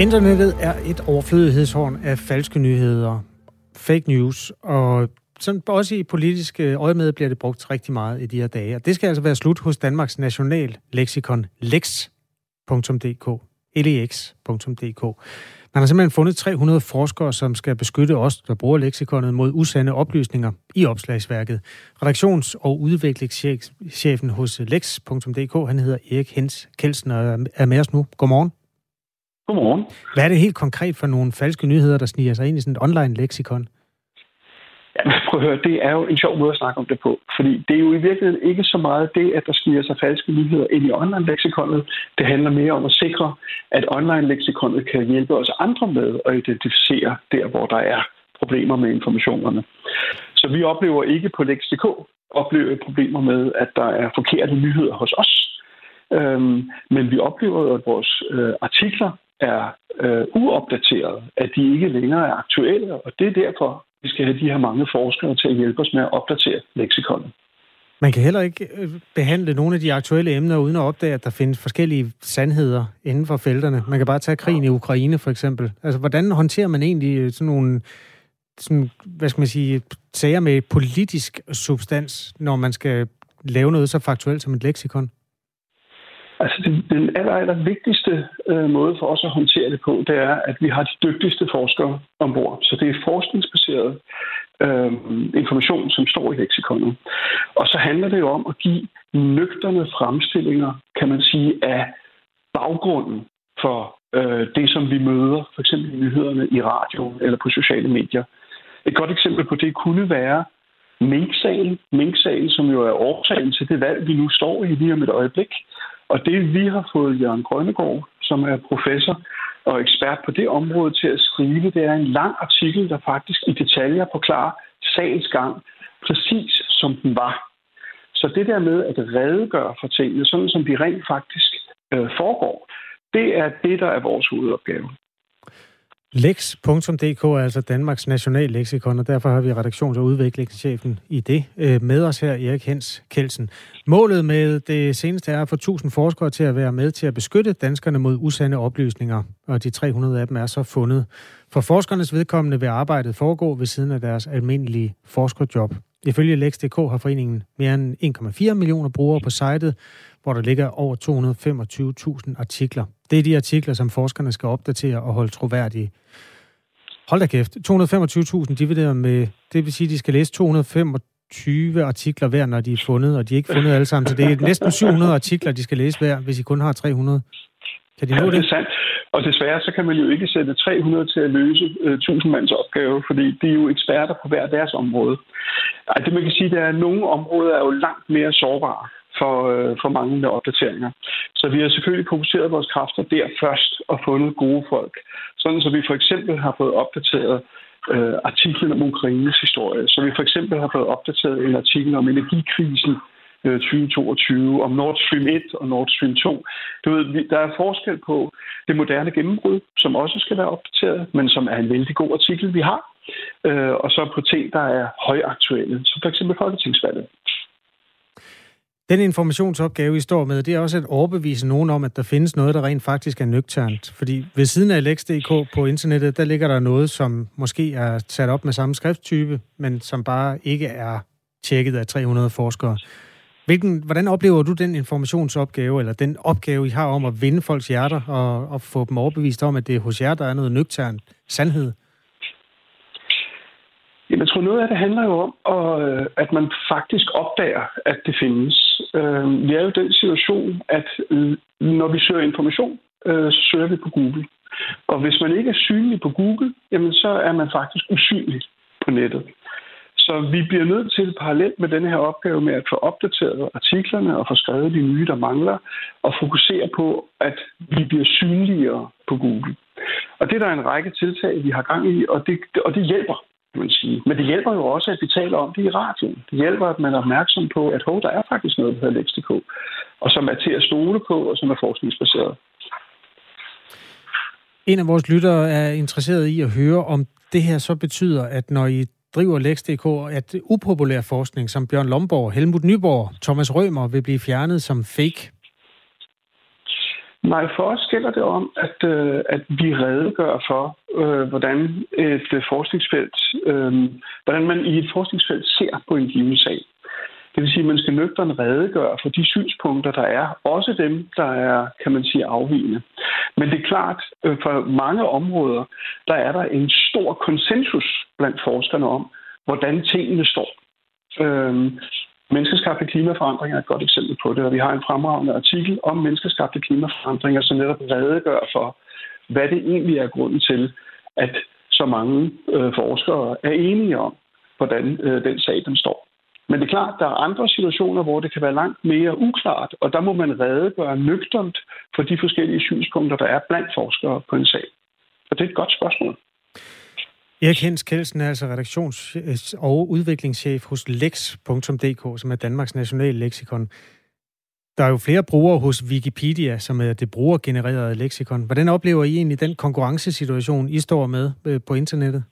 Internettet er et overflødighedshorn af falske nyheder, fake news, og sådan også i politiske øjemed bliver det brugt rigtig meget i de her dage. Og det skal altså være slut hos Danmarks National Lexikon, lex.dk, lex.dk. Man har simpelthen fundet 300 forskere, som skal beskytte os, der bruger leksikonet, mod usande oplysninger i opslagsværket. Redaktions- og udviklingschefen hos lex.dk, han hedder Erik Hens Kelsen og er med os nu. Godmorgen. Godmorgen. Hvad er det helt konkret for nogle falske nyheder, der sniger sig ind i sådan et online leksikon? Ja, prøv at høre, det er jo en sjov måde at snakke om det på. Fordi det er jo i virkeligheden ikke så meget det, at der sniger sig falske nyheder ind i online-leksikonet. Det handler mere om at sikre, at online-leksikonet kan hjælpe os andre med at identificere der, hvor der er problemer med informationerne. Så vi oplever ikke på Lex.dk oplever problemer med, at der er forkerte nyheder hos os. Øhm, men vi oplever at vores øh, artikler er øh, uopdaterede, at de ikke længere er aktuelle, og det er derfor, vi skal have de her mange forskere til at hjælpe os med at opdatere leksikonet. Man kan heller ikke øh, behandle nogle af de aktuelle emner uden at opdage, at der findes forskellige sandheder inden for felterne. Man kan bare tage krigen i Ukraine for eksempel. Altså, hvordan håndterer man egentlig øh, sådan nogle sådan, hvad skal man sige, sager med politisk substans, når man skal lave noget så faktuelt som et leksikon? Altså den, den aller, aller vigtigste øh, måde for os at håndtere det på, det er, at vi har de dygtigste forskere ombord. Så det er forskningsbaseret øh, information, som står i leksikonet. Og så handler det jo om at give nøgterne fremstillinger, kan man sige, af baggrunden for øh, det, som vi møder, for eksempel i nyhederne i radio eller på sociale medier. Et godt eksempel på det kunne være Mink-sagen, mink som jo er årsagen til det valg, vi nu står i lige om et øjeblik. Og det vi har fået Jørgen Grønnegård, som er professor og ekspert på det område, til at skrive, det er en lang artikel, der faktisk i detaljer forklarer sagens gang, præcis som den var. Så det der med at redegøre for tingene, sådan som de rent faktisk øh, foregår, det er det, der er vores hovedopgave. Lex.dk er altså Danmarks national leksikon, og derfor har vi redaktions- og udviklingschefen i det øh, med os her, Erik Hens Kelsen. Målet med det seneste er at få 1000 forskere til at være med til at beskytte danskerne mod usande oplysninger, og de 300 af dem er så fundet. For forskernes vedkommende vil arbejdet foregå ved siden af deres almindelige forskerjob. Ifølge Lex.dk har foreningen mere end 1,4 millioner brugere på sitet, hvor der ligger over 225.000 artikler. Det er de artikler, som forskerne skal opdatere og holde troværdige. Hold da kæft, 225.000 divideret med, det vil sige, at de skal læse 225 artikler hver, når de er fundet, og de er ikke fundet alle sammen. Så det er næsten 700 artikler, de skal læse hver, hvis I kun har 300. Kan de nå Ja, det? det er sandt. Og desværre så kan man jo ikke sætte 300 til at løse øh, 1000 mands opgave, fordi de er jo eksperter på hver deres område. Ej, det man kan sige, det er, at nogle områder er jo langt mere sårbare for, øh, for manglende opdateringer. Så vi har selvfølgelig fokuseret vores kræfter der først og fundet gode folk. Sådan så vi for eksempel har fået opdateret øh, artiklen om Ukraines historie. Så vi for eksempel har fået opdateret en artikel om energikrisen øh, 2022, om Nord Stream 1 og Nord Stream 2. Du ved, vi- der er forskel på det moderne gennembrud, som også skal være opdateret, men som er en vældig god artikel, vi har. Øh, og så på ting, der er højaktuelle, som for eksempel Folketingsvalget. Den informationsopgave, I står med, det er også at overbevise nogen om, at der findes noget, der rent faktisk er nøgternt. Fordi ved siden af Lex.dk på internettet, der ligger der noget, som måske er sat op med samme skrifttype, men som bare ikke er tjekket af 300 forskere. Hvilken, hvordan oplever du den informationsopgave, eller den opgave, I har om at vinde folks hjerter og, og få dem overbevist om, at det er hos jer, der er noget nøgternt sandhed? Jamen, jeg tror, noget af det handler jo om, at, øh, at man faktisk opdager, at det findes. Øh, vi er jo i den situation, at når vi søger information, øh, så søger vi på Google. Og hvis man ikke er synlig på Google, jamen så er man faktisk usynlig på nettet. Så vi bliver nødt til parallelt med denne her opgave med at få opdateret artiklerne og få skrevet de nye, der mangler, og fokusere på, at vi bliver synligere på Google. Og det er der en række tiltag, vi har gang i, og det, og det hjælper kan man sige. Men det hjælper jo også, at vi taler om det i radioen. Det hjælper, at man er opmærksom på, at hov, der er faktisk noget, der hedder Lex.dk, og som er til at stole på, og som er forskningsbaseret. En af vores lyttere er interesseret i at høre, om det her så betyder, at når I driver Lex.dk, at upopulær forskning som Bjørn Lomborg, Helmut Nyborg, Thomas Rømer vil blive fjernet som fake. Nej, for os gælder det om, at, øh, at vi redegør for, øh, hvordan et øh, forskningsfelt, øh, hvordan man i et forskningsfelt ser på en given sag. Det vil sige, at man skal nøgteren redegøre for de synspunkter, der er. Også dem, der er, kan man sige, afvigende. Men det er klart, øh, for mange områder, der er der en stor konsensus blandt forskerne om, hvordan tingene står. Øh, Menneskeskabte klimaforandringer er et godt eksempel på det, og vi har en fremragende artikel om menneskeskabte klimaforandringer, som netop redegør for, hvad det egentlig er grunden til, at så mange øh, forskere er enige om, hvordan øh, den sag den står. Men det er klart, der er andre situationer, hvor det kan være langt mere uklart, og der må man redegøre nøgternt for de forskellige synspunkter, der er blandt forskere på en sag. Og det er et godt spørgsmål. Erik Hens Kelsen er altså redaktions- øh, og udviklingschef hos lex.dk, som er Danmarks nationale leksikon. Der er jo flere brugere hos Wikipedia, som er det brugergenererede leksikon. Hvordan oplever I egentlig den konkurrencesituation, I står med øh, på internettet?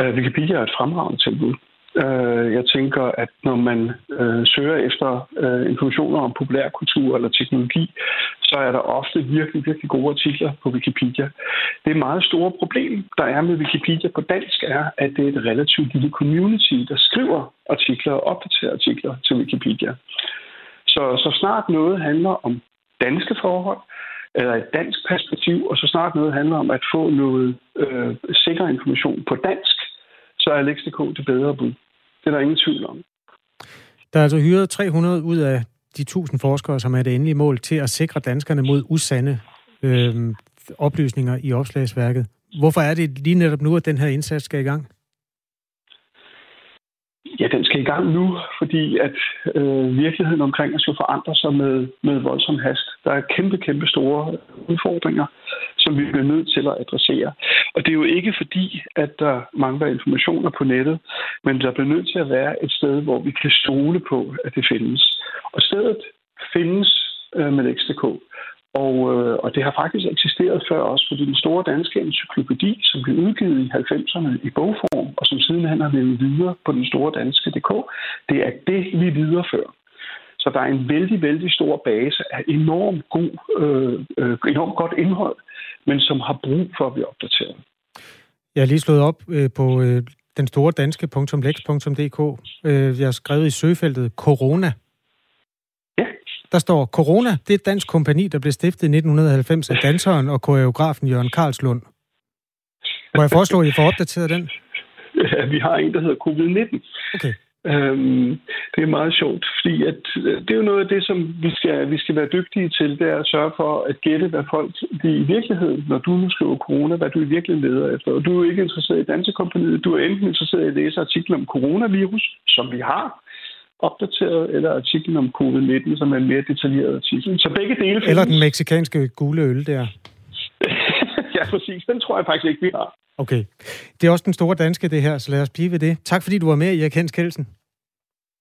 Øh, Wikipedia er et fremragende tilbud. Øh, jeg tænker, at når man øh, søger efter øh, informationer om populærkultur eller teknologi, så er der ofte virkelig, virkelig gode artikler på Wikipedia. Det meget store problem, der er med Wikipedia på dansk, er, at det er et relativt lille community, der skriver artikler og opdaterer artikler til Wikipedia. Så, så snart noget handler om danske forhold, eller et dansk perspektiv, og så snart noget handler om at få noget øh, sikker information på dansk, så er Lex.dk det bedre bud. Det er der ingen tvivl om. Der er altså hyret 300 ud af de 1000 forskere, som er det endelige mål, til at sikre danskerne mod usande øh, oplysninger i opslagsværket. Hvorfor er det lige netop nu, at den her indsats skal i gang? Skal i gang nu, fordi at øh, virkeligheden omkring os skal forandre sig med, med voldsom hast. Der er kæmpe, kæmpe store udfordringer, som vi bliver nødt til at adressere. Og det er jo ikke fordi, at der mangler informationer på nettet, men der bliver nødt til at være et sted, hvor vi kan stole på, at det findes. Og stedet findes øh, med XDK. Og, øh, og det har faktisk eksisteret før også, fordi den store danske encyklopædi, som blev udgivet i 90'erne i bogform, og som sidenhen har levet videre på den store danske.dk, det er det, vi viderefører. Så der er en vældig, vældig stor base af enormt, god, øh, øh, enormt godt indhold, men som har brug for at blive opdateret. Jeg har lige slået op øh, på øh, den store danske.lex.dk. Øh, jeg har skrevet i søgefeltet corona der står, Corona, det er et dansk kompani, der blev stiftet i 1990 af danseren og koreografen Jørgen Karlslund. Må jeg foreslå, at I får opdateret den? Ja, vi har en, der hedder covid-19. Okay. Øhm, det er meget sjovt, fordi at, øh, det er jo noget af det, som vi skal, vi skal være dygtige til, det er at sørge for at gætte, hvad folk de i virkeligheden, når du nu skriver corona, hvad du i virkeligheden leder efter. Og du er ikke interesseret i dansekompaniet, du er enten interesseret i at læse artikler om coronavirus, som vi har, opdateret, eller artiklen om covid-19, som er en mere detaljeret artikel. Så begge dele findes. Eller den meksikanske gule øl der. ja, præcis. Den tror jeg faktisk ikke, vi har. Okay. Det er også den store danske, det her, så lad os blive ved det. Tak fordi du var med, i Kens Kelsen.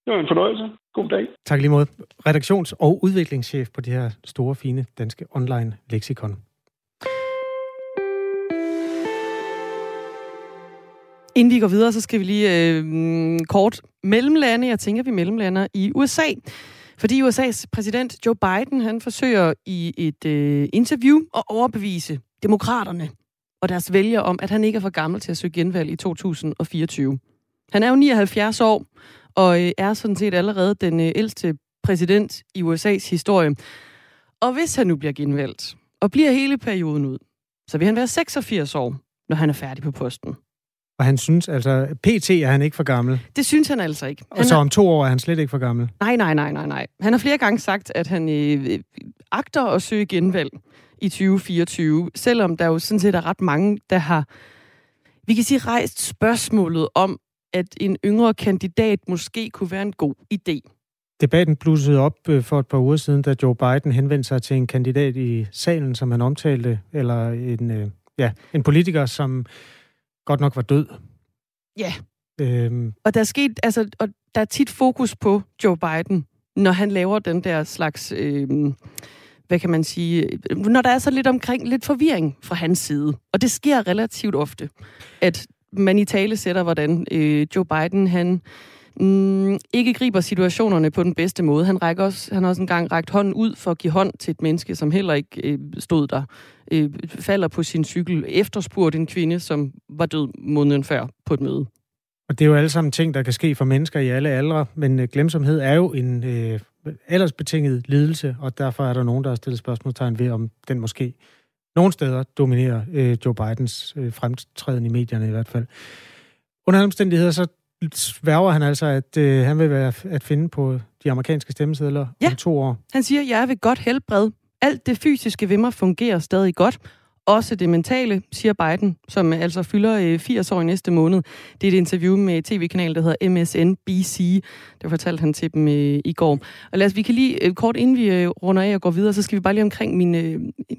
Det var en fornøjelse. God dag. Tak lige måde. Redaktions- og udviklingschef på det her store, fine danske online leksikon. Inden vi går videre, så skal vi lige øh, kort mellemlande. Jeg tænker, vi mellemlander i USA. Fordi USA's præsident Joe Biden, han forsøger i et øh, interview at overbevise demokraterne og deres vælgere om, at han ikke er for gammel til at søge genvalg i 2024. Han er jo 79 år, og øh, er sådan set allerede den øh, ældste præsident i USA's historie. Og hvis han nu bliver genvalgt, og bliver hele perioden ud, så vil han være 86 år, når han er færdig på posten. Og han synes altså, PT er han ikke for gammel. Det synes han altså ikke. Han og så om to år er han slet ikke for gammel. Nej, nej, nej, nej, nej. Han har flere gange sagt, at han øh, agter at søge genvalg i 2024, selvom der jo sådan set er ret mange, der har, vi kan sige, rejst spørgsmålet om, at en yngre kandidat måske kunne være en god idé. Debatten blussede op øh, for et par uger siden, da Joe Biden henvendte sig til en kandidat i salen, som han omtalte, eller en, øh, ja, en politiker, som godt nok var død. Ja. Øhm. Og der er sket, altså, og der er tit fokus på Joe Biden, når han laver den der slags, øhm, hvad kan man sige, når der er så lidt omkring, lidt forvirring fra hans side. Og det sker relativt ofte, at man i tale sætter, hvordan øh, Joe Biden, han mm, ikke griber situationerne på den bedste måde. Han, rækker også, han har også engang rækket hånden ud for at give hånd til et menneske, som heller ikke øh, stod der. Øh, falder på sin cykel, efterspurgt en kvinde, som var død måneden før på et møde. Og det er jo alle sammen ting, der kan ske for mennesker i alle aldre, men øh, glemsomhed er jo en øh, aldersbetinget lidelse, og derfor er der nogen, der har stillet spørgsmålstegn ved, om den måske nogle steder dominerer øh, Joe Bidens øh, fremtræden i medierne i hvert fald. Under omstændigheder så sværger han altså, at øh, han vil være at finde på de amerikanske stemmesedler ja. om to år. Han siger, jeg er ved godt helbred. Alt det fysiske ved mig fungerer stadig godt. Også det mentale, siger Biden, som altså fylder 80 øh, år i næste måned. Det er et interview med tv-kanal, der hedder MSNBC. Det fortalte han til dem øh, i går. Og lad os, vi kan lige øh, kort inden vi runder af og går videre, så skal vi bare lige omkring min,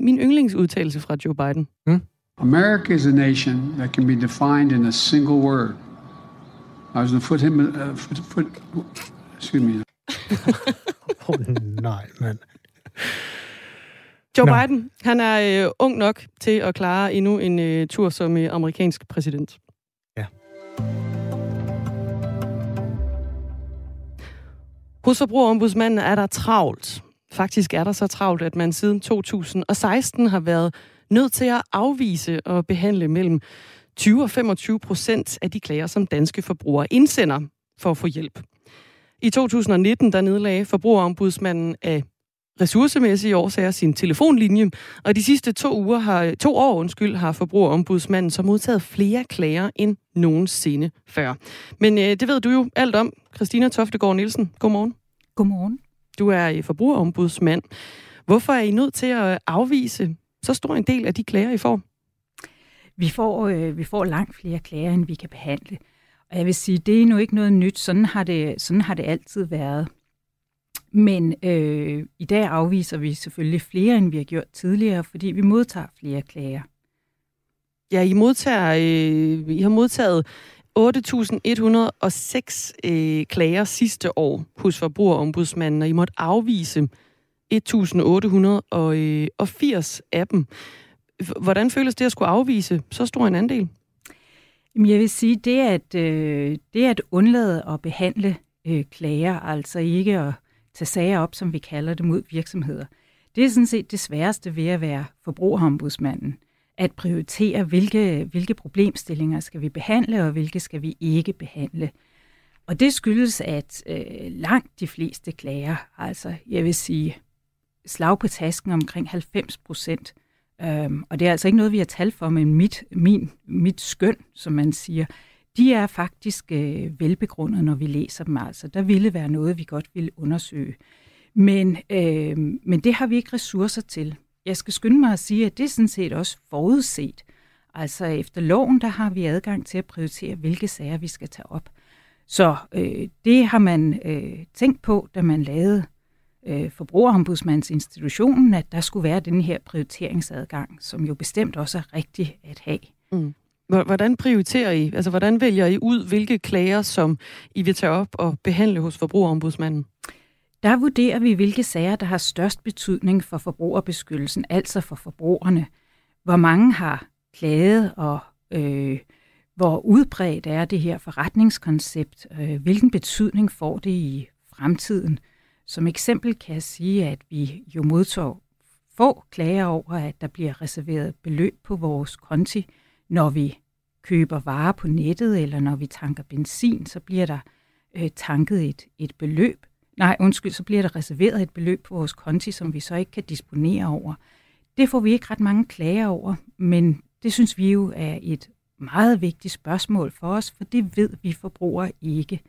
min yndlingsudtalelse fra Joe Biden. Hmm? America is a nation that can be defined in a single word. I was put him, uh, put, put, excuse me. oh, nej, mand. Joe Nå. Biden, han er øh, ung nok til at klare endnu en øh, tur som øh, amerikansk præsident. Ja. Hos Forbrugerombudsmanden er der travlt. Faktisk er der så travlt, at man siden 2016 har været nødt til at afvise og behandle mellem 20 og 25 procent af de klager, som danske forbrugere indsender for at få hjælp. I 2019 der nedlagde Forbrugerombudsmanden af ressourcemæssige årsager sin telefonlinje, og de sidste to uger har, to år undskyld, har forbrugerombudsmanden så modtaget flere klager end nogensinde før. Men øh, det ved du jo alt om. Christina Toftegård Nielsen, godmorgen. Godmorgen. Du er forbrugerombudsmand. Hvorfor er I nødt til at afvise så stor en del af de klager, I får? Vi får, øh, vi får langt flere klager, end vi kan behandle. Og jeg vil sige, det er nu ikke noget nyt. Sådan har det, sådan har det altid været. Men øh, i dag afviser vi selvfølgelig flere, end vi har gjort tidligere, fordi vi modtager flere klager. Ja, I, modtager, øh, I har modtaget 8.106 øh, klager sidste år hos Forbrugerombudsmanden, og I måtte afvise 1.880 øh, af dem. Hvordan føles det at skulle afvise så stor en andel? Jamen, Jeg vil sige, det at, øh, det at undlade at behandle øh, klager, altså ikke at tage sager op, som vi kalder det, mod virksomheder. Det er sådan set det sværeste ved at være forbrugerombudsmanden. At prioritere, hvilke, hvilke problemstillinger skal vi behandle, og hvilke skal vi ikke behandle. Og det skyldes, at øh, langt de fleste klager, altså jeg vil sige slag på tasken omkring 90 procent, øhm, og det er altså ikke noget, vi har tal for, men mit, min, mit skøn, som man siger, de er faktisk øh, velbegrundet, når vi læser dem. Altså, der ville være noget, vi godt ville undersøge. Men, øh, men det har vi ikke ressourcer til. Jeg skal skynde mig at sige, at det er sådan set også forudset. Altså efter loven, der har vi adgang til at prioritere, hvilke sager vi skal tage op. Så øh, det har man øh, tænkt på, da man lavede øh, forbrugerombudsmandsinstitutionen, at der skulle være den her prioriteringsadgang, som jo bestemt også er rigtig at have. Mm. Hvordan prioriterer I? Altså, hvordan vælger I ud, hvilke klager, som I vil tage op og behandle hos forbrugerombudsmanden? Der vurderer vi, hvilke sager, der har størst betydning for forbrugerbeskyttelsen, altså for forbrugerne. Hvor mange har klaget, og øh, hvor udbredt er det her forretningskoncept? Øh, hvilken betydning får det i fremtiden? Som eksempel kan jeg sige, at vi jo modtog få klager over, at der bliver reserveret beløb på vores konti, når vi køber varer på nettet, eller når vi tanker benzin, så bliver der øh, tanket et, et beløb. Nej, undskyld, så bliver der reserveret et beløb på vores konti, som vi så ikke kan disponere over. Det får vi ikke ret mange klager over, men det synes vi jo er et meget vigtigt spørgsmål for os, for det ved vi forbrugere ikke.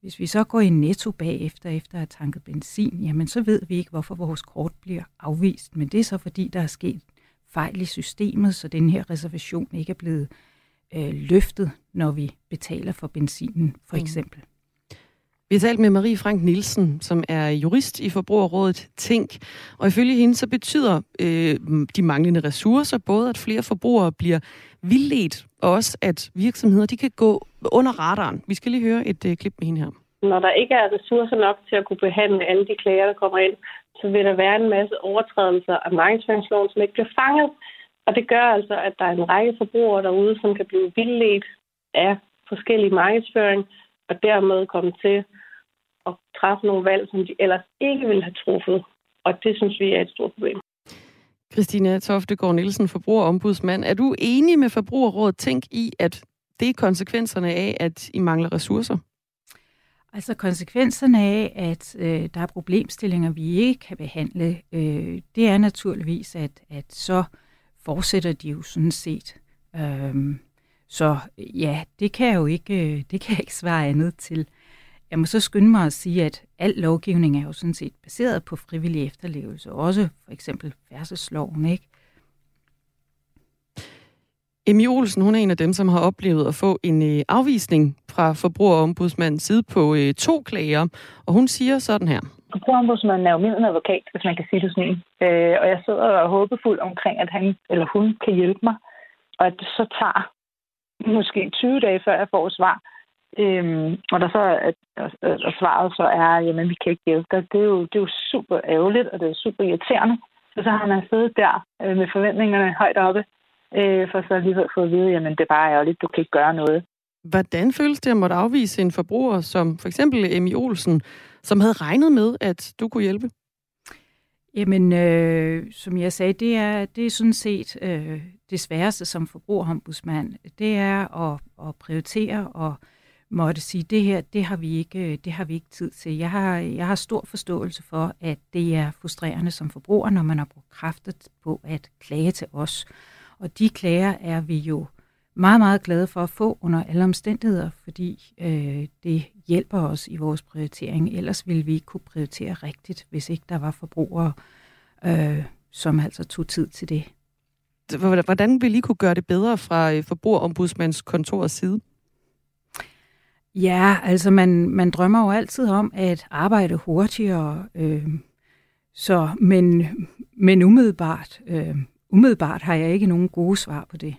Hvis vi så går i netto bagefter, efter at have tanket benzin, jamen så ved vi ikke, hvorfor vores kort bliver afvist. Men det er så fordi, der er sket fejl i systemet, så den her reservation ikke er blevet øh, løftet, når vi betaler for benzinen, for mm. eksempel. Vi har talt med Marie Frank Nielsen, som er jurist i Forbrugerrådet Tænk. Og ifølge hende så betyder øh, de manglende ressourcer både, at flere forbrugere bliver vildledt, og også at virksomheder de kan gå under radaren. Vi skal lige høre et øh, klip med hende her. Når der ikke er ressourcer nok til at kunne behandle alle de klager, der kommer ind, så vil der være en masse overtrædelser af markedsføringsloven, som ikke bliver fanget. Og det gør altså, at der er en række forbrugere derude, som kan blive vildledt af forskellige markedsføring, og dermed komme til at træffe nogle valg, som de ellers ikke ville have truffet. Og det synes vi er et stort problem. Christina Toftegård Nielsen, forbrugerombudsmand. Er du enig med Forbrugerrådet Tænk i, at det er konsekvenserne af, at I mangler ressourcer? Altså konsekvenserne af, at øh, der er problemstillinger, vi ikke kan behandle, øh, det er naturligvis, at, at så fortsætter de jo sådan set. Øhm, så ja, det kan jeg jo ikke, øh, det kan jeg ikke svare andet til. Jeg må så skynde mig at sige, at al lovgivning er jo sådan set baseret på frivillig efterlevelse, også for eksempel færdselsloven, ikke? Emi Olsen, hun er en af dem, som har oplevet at få en øh, afvisning fra forbrugerombudsmandens side på øh, to klager, og hun siger sådan her. Forbrugerombudsmanden er jo min advokat, hvis man kan sige det sådan. Øh, og jeg sidder og er håbefuld omkring, at han eller hun kan hjælpe mig, og at det så tager måske 20 dage, før jeg får svar. Øhm, og der så at, at svaret så er, jamen vi kan ikke hjælpe dig. Det er jo, det er jo super ærgerligt, og det er super irriterende. Så så har man siddet der øh, med forventningerne højt oppe, øh, for så alligevel få at vide, jamen det er bare ærgerligt, du kan ikke gøre noget. Hvordan føles det at måtte afvise en forbruger, som for eksempel Emi Olsen, som havde regnet med, at du kunne hjælpe? Jamen, øh, som jeg sagde, det er, det er sådan set øh, det sværeste som forbrugerombudsmand. Det er at, at prioritere og måtte sige, det her, det har vi ikke, øh, det har vi ikke tid til. Jeg har, jeg har stor forståelse for, at det er frustrerende som forbruger, når man har brugt kræfter på at klage til os. Og de klager er vi jo meget, meget glade for at få under alle omstændigheder, fordi øh, det hjælper os i vores prioritering. Ellers ville vi ikke kunne prioritere rigtigt, hvis ikke der var forbrugere, øh, som altså tog tid til det. Hvordan vil I kunne gøre det bedre fra øh, forbrugerombudsmands side? Ja, altså man, man drømmer jo altid om at arbejde hurtigere, øh, så, men, men umiddelbart, øh, umiddelbart har jeg ikke nogen gode svar på det.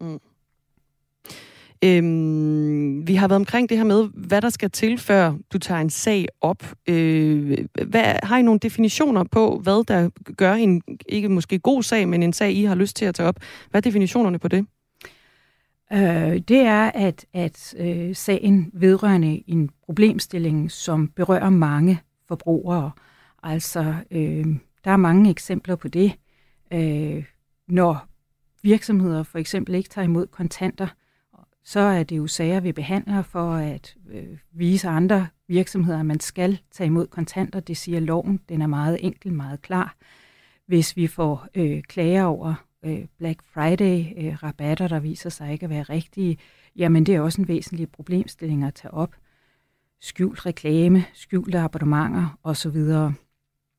Mm. Øhm, vi har været omkring det her med, hvad der skal til, før du tager en sag op. Øh, hvad, har I nogle definitioner på, hvad der gør en, ikke måske god sag, men en sag, I har lyst til at tage op? Hvad er definitionerne på det? Øh, det er, at, at øh, sagen vedrørende en problemstilling, som berører mange forbrugere. Altså, øh, der er mange eksempler på det. Øh, når virksomheder for eksempel ikke tager imod kontanter, så er det jo sager, vi behandler for at øh, vise andre virksomheder, at man skal tage imod kontanter. Det siger loven. Den er meget enkel, meget klar. Hvis vi får øh, klager over øh, Black Friday-rabatter, øh, der viser sig ikke at være rigtige, jamen det er også en væsentlig problemstilling at tage op. Skjult reklame, skjulte abonnementer osv.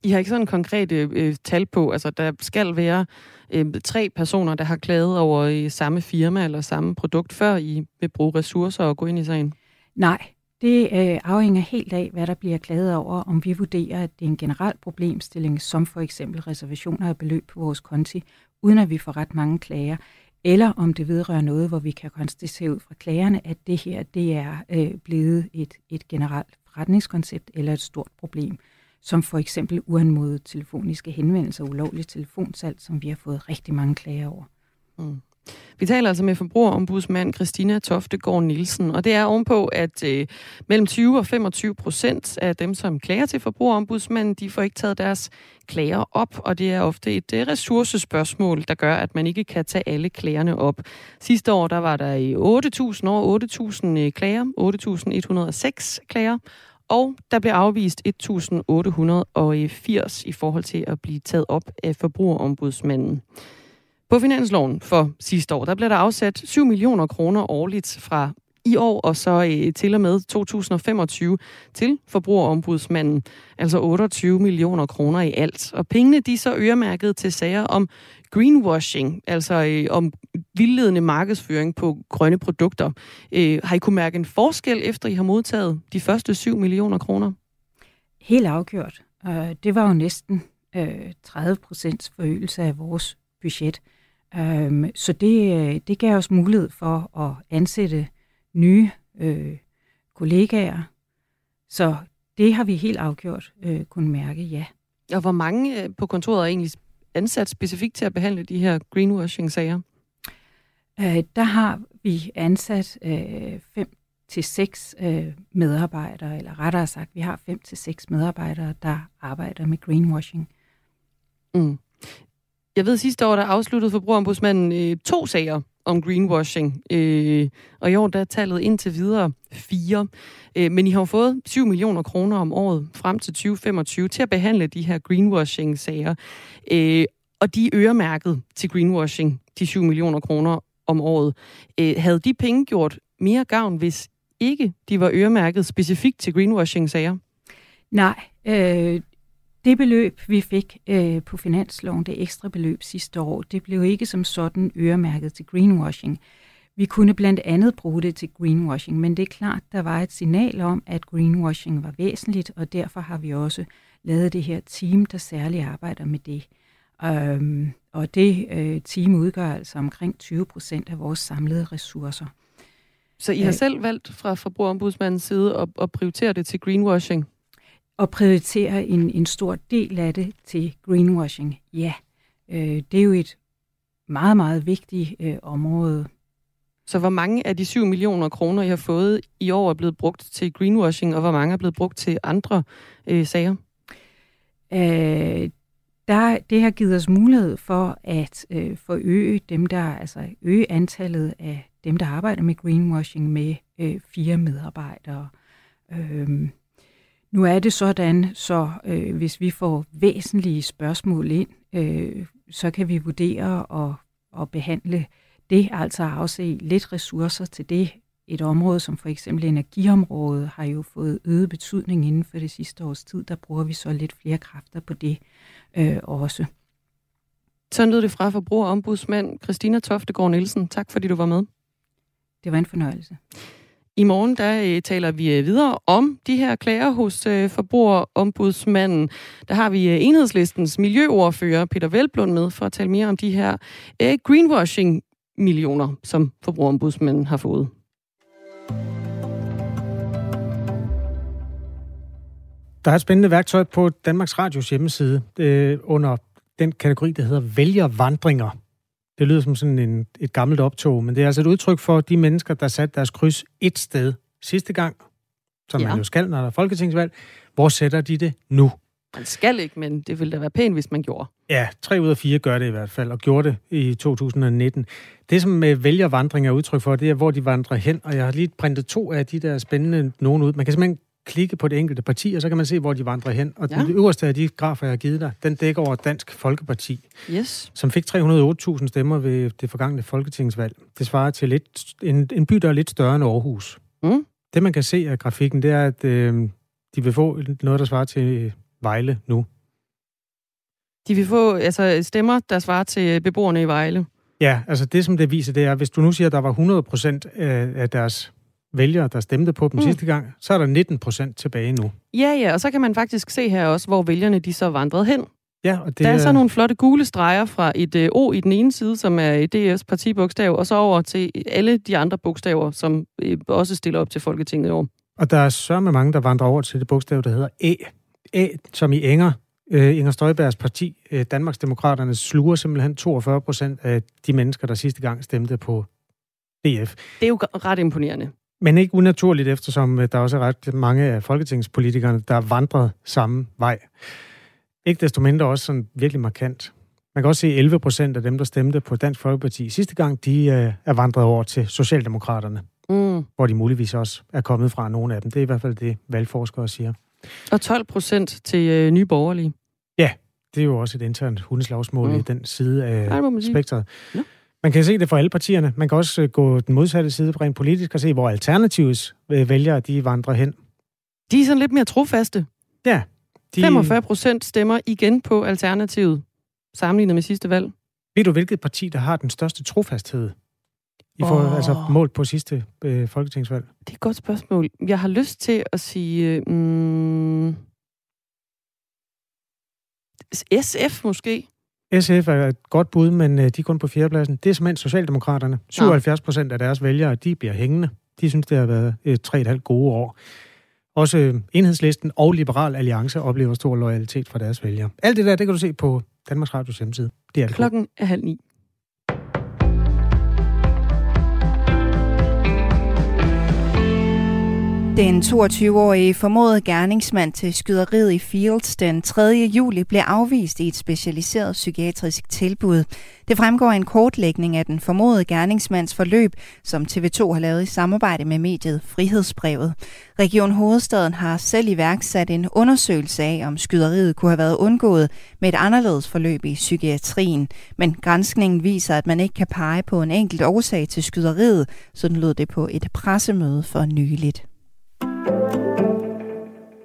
I har ikke sådan en konkret øh, tal på, altså der skal være øh, tre personer, der har klaget over i samme firma eller samme produkt, før I vil bruge ressourcer og gå ind i sagen? Nej, det øh, afhænger helt af, hvad der bliver klaget over, om vi vurderer, at det er en generel problemstilling, som for eksempel reservationer af beløb på vores konti, uden at vi får ret mange klager, eller om det vedrører noget, hvor vi kan konstatere ud fra klagerne, at det her det er øh, blevet et, et generelt forretningskoncept eller et stort problem som for eksempel uanmodet telefoniske henvendelser, ulovligt telefonsalg, som vi har fået rigtig mange klager over. Mm. Vi taler altså med forbrugerombudsmand Christina Toftegård Nielsen, og det er ovenpå, at øh, mellem 20 og 25 procent af dem, som klager til forbrugerombudsmanden, de får ikke taget deres klager op, og det er ofte et øh, ressourcespørgsmål, der gør, at man ikke kan tage alle klagerne op. Sidste år, der var der i 8.000 år 8.000 øh, klager, 8.106 klager, og der blev afvist 1.880 i forhold til at blive taget op af forbrugerombudsmanden. På finansloven for sidste år, der blev der afsat 7 millioner kroner årligt fra i år og så øh, til og med 2025 til forbrugerombudsmanden, altså 28 millioner kroner i alt. Og pengene de er så øremærket til sager om greenwashing, altså øh, om vildledende markedsføring på grønne produkter. Øh, har I kunne mærke en forskel, efter I har modtaget de første 7 millioner kroner? Helt afgjort. Øh, det var jo næsten øh, 30 procents forøgelse af vores budget. Uh, så det, det gav os mulighed for at ansætte nye uh, kollegaer. Så det har vi helt afgjort uh, kunne mærke, ja. Og hvor mange på kontoret er egentlig ansat specifikt til at behandle de her greenwashing-sager? Øh, der har vi ansat øh, 5 til seks øh, medarbejdere, eller rettere sagt, vi har fem til seks medarbejdere, der arbejder med greenwashing. Mm. Jeg ved, sidste år, der afsluttede forbrugerombudsmanden øh, to sager om greenwashing, øh, og i år der er tallet indtil videre fire. Øh, men I har fået 7 millioner kroner om året frem til 2025 til at behandle de her greenwashing-sager. Øh, og de er øremærket til greenwashing, de 7 millioner kroner om året. Øh, havde de penge gjort mere gavn, hvis ikke de var øremærket specifikt til greenwashing-sager? Nej, øh, det beløb, vi fik øh, på finansloven, det ekstra beløb sidste år, det blev ikke som sådan øremærket til greenwashing. Vi kunne blandt andet bruge det til greenwashing, men det er klart, der var et signal om, at greenwashing var væsentligt, og derfor har vi også lavet det her team, der særligt arbejder med det. Øhm, og det øh, team udgør altså omkring 20 procent af vores samlede ressourcer. Så I har øh, selv valgt fra forbrugerombudsmandens side at, at prioritere det til greenwashing? Og prioritere en, en stor del af det til greenwashing, ja. Øh, det er jo et meget, meget vigtigt øh, område. Så hvor mange af de 7 millioner kroner, I har fået i år, er blevet brugt til greenwashing, og hvor mange er blevet brugt til andre øh, sager? Øh, der, det har givet os mulighed for at øh, forøge dem, der, altså øge antallet af dem, der arbejder med greenwashing med øh, fire medarbejdere. Øh, nu er det sådan, så øh, hvis vi får væsentlige spørgsmål ind, øh, så kan vi vurdere og, og behandle det, altså afse lidt ressourcer til det. Et område som for eksempel energiområdet har jo fået øget betydning inden for det sidste års tid. Der bruger vi så lidt flere kræfter på det øh, også. Sådan lød det fra forbrugerombudsmand Christina Toftegård Nielsen. Tak fordi du var med. Det var en fornøjelse. I morgen der øh, taler vi øh, videre om de her klager hos øh, forbrugerombudsmanden. Der har vi øh, enhedslistens miljøordfører Peter Velblund med for at tale mere om de her øh, greenwashing-millioner, som forbrugerombudsmanden har fået. Der er et spændende værktøj på Danmarks Radios hjemmeside øh, under den kategori, der hedder vælgervandringer. Det lyder som sådan en, et gammelt optog, men det er altså et udtryk for de mennesker, der satte deres kryds et sted sidste gang, som ja. man jo skal, når der er folketingsvalg. Hvor sætter de det nu? Man skal ikke, men det ville da være pænt, hvis man gjorde. Ja, tre ud af fire gør det i hvert fald, og gjorde det i 2019. Det, som med vælgervandring er udtryk for, det er, hvor de vandrer hen, og jeg har lige printet to af de der spændende nogen ud. Man kan simpelthen klikke på det enkelte parti, og så kan man se, hvor de vandrer hen. Og ja. den øverste af de grafer, jeg har givet dig, den dækker over Dansk Folkeparti, yes. som fik 308.000 stemmer ved det forgangne folketingsvalg. Det svarer til lidt, en, en by, der er lidt større end Aarhus. Mm. Det, man kan se af grafikken, det er, at øh, de vil få noget, der svarer til Vejle nu. De vil få altså, stemmer, der svarer til beboerne i Vejle? Ja, altså det, som det viser, det er, hvis du nu siger, at der var 100 procent af deres vælgere, der stemte på dem mm. sidste gang, så er der 19 procent tilbage nu. Ja, ja, og så kan man faktisk se her også, hvor vælgerne de så vandrede hen. Ja, og det der er så nogle flotte gule streger fra et øh, O i den ene side, som er DS partibogstav, og så over til alle de andre bogstaver, som øh, også stiller op til Folketinget i år. Og der er så med mange, der vandrer over til det bogstav, der hedder E. E, som i Inger. Øh, Inger Støjbergs parti, øh, Danmarksdemokraterne, sluger simpelthen 42 procent af de mennesker, der sidste gang stemte på DF. Det er jo ret imponerende. Men ikke unaturligt, eftersom øh, der også er ret mange af folketingspolitikerne, der vandret samme vej. Ikke desto mindre også sådan virkelig markant. Man kan også se, at 11 procent af dem, der stemte på Dansk Folkeparti sidste gang, de øh, er vandret over til Socialdemokraterne. Mm. Hvor de muligvis også er kommet fra nogle af dem. Det er i hvert fald det, valgforskere siger. Og 12 procent til øh, nye borgerlige. Ja, det er jo også et internt hundeslagsmål mm. i den side af Ej, spektret. Ja. Man kan se det for alle partierne. Man kan også øh, gå den modsatte side rent politisk og se, hvor Alternativets øh, vælgere de vandrer hen. De er sådan lidt mere trofaste. Ja. De... 45 procent stemmer igen på Alternativet, sammenlignet med sidste valg. Ved du, hvilket parti, der har den største trofasthed? I får oh. altså målt på sidste øh, folketingsvalg. Det er et godt spørgsmål. Jeg har lyst til at sige... Mm, SF måske? SF er et godt bud, men øh, de er kun på fjerdepladsen. Det er simpelthen Socialdemokraterne. 77 procent af deres vælgere, de bliver hængende. De synes, det har været et tre et halvt gode år. Også øh, Enhedslisten og Liberal Alliance oplever stor loyalitet fra deres vælgere. Alt det der, det kan du se på Danmarks Radios hjemmeside. Det er Klokken er halv ni. Den 22-årige formodede gerningsmand til skyderiet i Fields den 3. juli blev afvist i et specialiseret psykiatrisk tilbud. Det fremgår af en kortlægning af den formodede gerningsmands forløb, som TV2 har lavet i samarbejde med mediet Frihedsbrevet. Region Hovedstaden har selv iværksat en undersøgelse af, om skyderiet kunne have været undgået med et anderledes forløb i psykiatrien. Men grænskningen viser, at man ikke kan pege på en enkelt årsag til skyderiet, sådan lød det på et pressemøde for nyligt.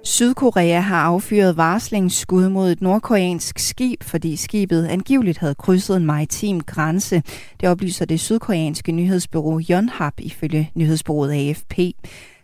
Sydkorea har affyret varslingsskud mod et nordkoreansk skib, fordi skibet angiveligt havde krydset en maritim grænse. Det oplyser det sydkoreanske nyhedsbureau Yonhap ifølge nyhedsbureauet AFP.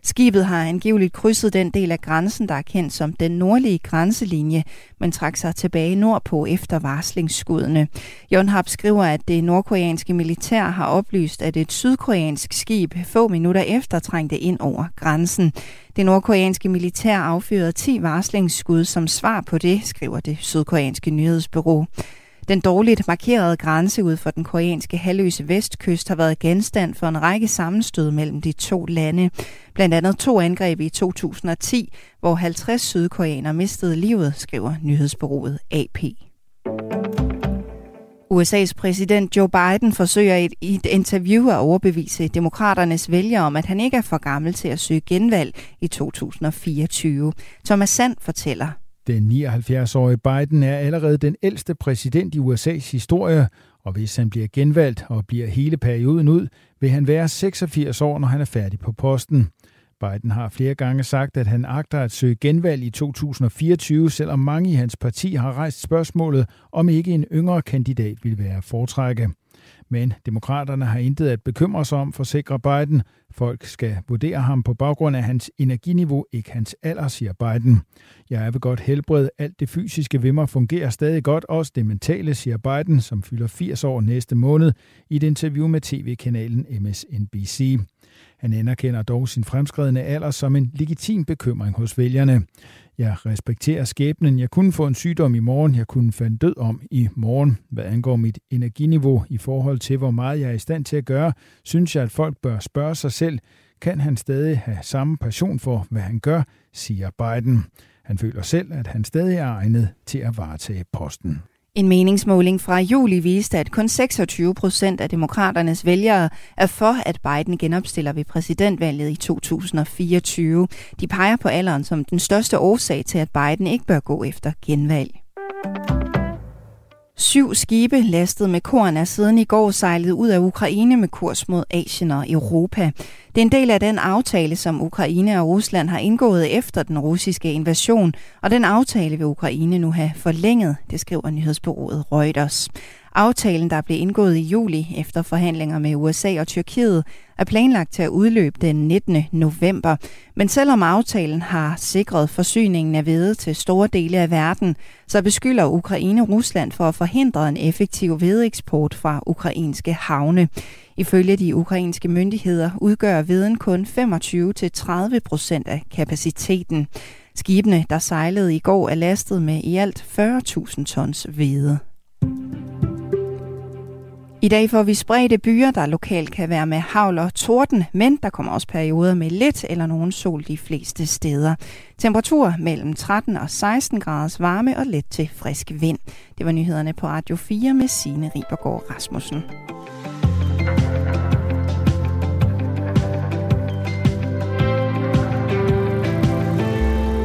Skibet har angiveligt krydset den del af grænsen, der er kendt som den nordlige grænselinje, men trak sig tilbage nordpå efter varslingsskuddene. Yonhap skriver, at det nordkoreanske militær har oplyst, at et sydkoreansk skib få minutter efter trængte ind over grænsen. Det nordkoreanske militær affyrede 10 varslingsskud som svar på det, skriver det sydkoreanske nyhedsbureau. Den dårligt markerede grænse ud for den koreanske halvøse vestkyst har været genstand for en række sammenstød mellem de to lande. Blandt andet to angreb i 2010, hvor 50 sydkoreanere mistede livet, skriver nyhedsbureauet AP. USA's præsident Joe Biden forsøger i et interview at overbevise demokraternes vælgere om, at han ikke er for gammel til at søge genvalg i 2024. Thomas Sand fortæller. Den 79-årige Biden er allerede den ældste præsident i USA's historie, og hvis han bliver genvalgt og bliver hele perioden ud, vil han være 86 år, når han er færdig på posten. Biden har flere gange sagt, at han agter at søge genvalg i 2024, selvom mange i hans parti har rejst spørgsmålet, om ikke en yngre kandidat vil være foretrække. Men demokraterne har intet at bekymre sig om, forsikrer Biden. Folk skal vurdere ham på baggrund af hans energiniveau, ikke hans alder, siger Biden. Jeg er ved godt helbred. Alt det fysiske ved mig fungerer stadig godt, også det mentale, siger Biden, som fylder 80 år næste måned, i et interview med tv-kanalen MSNBC. Han anerkender dog sin fremskredende alder som en legitim bekymring hos vælgerne. Jeg respekterer skæbnen. Jeg kunne få en sygdom i morgen. Jeg kunne falde død om i morgen. Hvad angår mit energiniveau i forhold til, hvor meget jeg er i stand til at gøre, synes jeg, at folk bør spørge sig selv, kan han stadig have samme passion for, hvad han gør, siger Biden. Han føler selv, at han stadig er egnet til at varetage posten. En meningsmåling fra juli viste, at kun 26 procent af demokraternes vælgere er for, at Biden genopstiller ved præsidentvalget i 2024. De peger på alderen som den største årsag til, at Biden ikke bør gå efter genvalg. Syv skibe lastet med korn er siden i går sejlet ud af Ukraine med kurs mod Asien og Europa. Det er en del af den aftale, som Ukraine og Rusland har indgået efter den russiske invasion, og den aftale vil Ukraine nu have forlænget, det skriver nyhedsbureauet Reuters. Aftalen, der blev indgået i juli efter forhandlinger med USA og Tyrkiet, er planlagt til at udløbe den 19. november. Men selvom aftalen har sikret forsyningen af hvede til store dele af verden, så beskylder Ukraine Rusland for at forhindre en effektiv hvedeeksport fra ukrainske havne. Ifølge de ukrainske myndigheder udgør veden kun 25-30 procent af kapaciteten. Skibene, der sejlede i går, er lastet med i alt 40.000 tons hvede. I dag får vi spredte byer, der lokalt kan være med havl og torden, men der kommer også perioder med lidt eller nogen sol de fleste steder. Temperatur mellem 13 og 16 graders varme og let til frisk vind. Det var nyhederne på Radio 4 med Signe Ribergaard Rasmussen.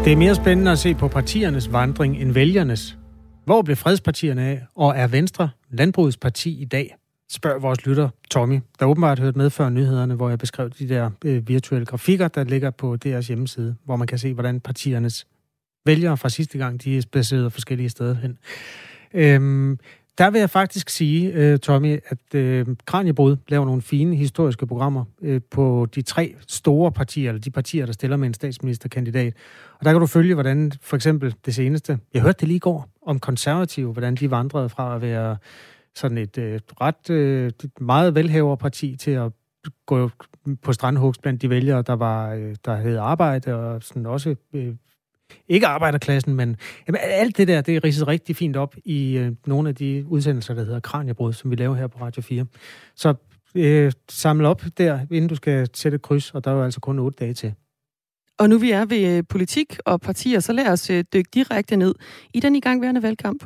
Det er mere spændende at se på partiernes vandring end vælgernes. Hvor blev fredspartierne af, og er Venstre landbrugets parti i dag? Spørg vores lytter Tommy, der åbenbart hørt med før nyhederne, hvor jeg beskrev de der øh, virtuelle grafikker, der ligger på deres hjemmeside, hvor man kan se, hvordan partiernes vælgere fra sidste gang, de er placeret forskellige steder hen. Øhm, der vil jeg faktisk sige, øh, Tommy, at øh, Kranjebrud laver nogle fine historiske programmer øh, på de tre store partier, eller de partier, der stiller med en statsministerkandidat. Og der kan du følge, hvordan for eksempel det seneste, jeg hørte det lige i går, om konservative, hvordan de vandrede fra at være sådan et øh, ret øh, meget velhaverparti til at gå på strandhugs blandt de vælgere, der var øh, der havde arbejde og sådan også øh, ikke arbejderklassen, men jamen, alt det der, det er ridset rigtig fint op i øh, nogle af de udsendelser, der hedder Kranjebrud, som vi laver her på Radio 4. Så øh, samle op der, inden du skal sætte kryds, og der er jo altså kun otte dage til. Og nu vi er ved øh, politik og partier, så lad os øh, dykke direkte ned i den igangværende valgkamp.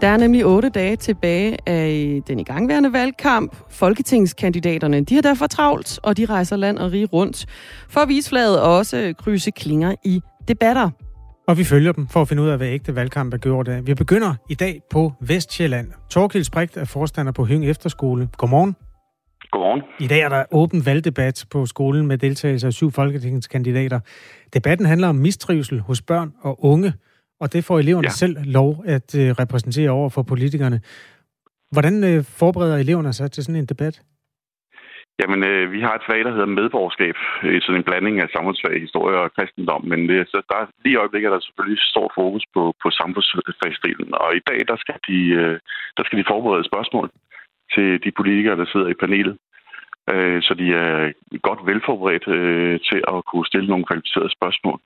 Der er nemlig otte dage tilbage af den igangværende valgkamp. Folketingskandidaterne de har derfor travlt, og de rejser land og rige rundt for at vise flaget og også krydse klinger i debatter. Og vi følger dem for at finde ud af, hvad ægte valgkamp er gjort af. Vi begynder i dag på Vestjylland. Torkild Sprigt er forstander på Høng Efterskole. Godmorgen. Godmorgen. I dag er der åben valgdebat på skolen med deltagelse af syv folketingskandidater. Debatten handler om mistrivsel hos børn og unge og det får eleverne ja. selv lov at øh, repræsentere over for politikerne. Hvordan øh, forbereder eleverne sig til sådan en debat? Jamen, øh, vi har et fag, der hedder medborgerskab. Øh, sådan en blanding af samfundsfag, historie og kristendom. Men det, så der, lige i øjeblikket er der selvfølgelig stort fokus på, på samfundsfagsdelen. Og i dag, der skal, de, øh, der skal de forberede spørgsmål til de politikere, der sidder i panelet. Øh, så de er godt velforberedt øh, til at kunne stille nogle kvalificerede spørgsmål.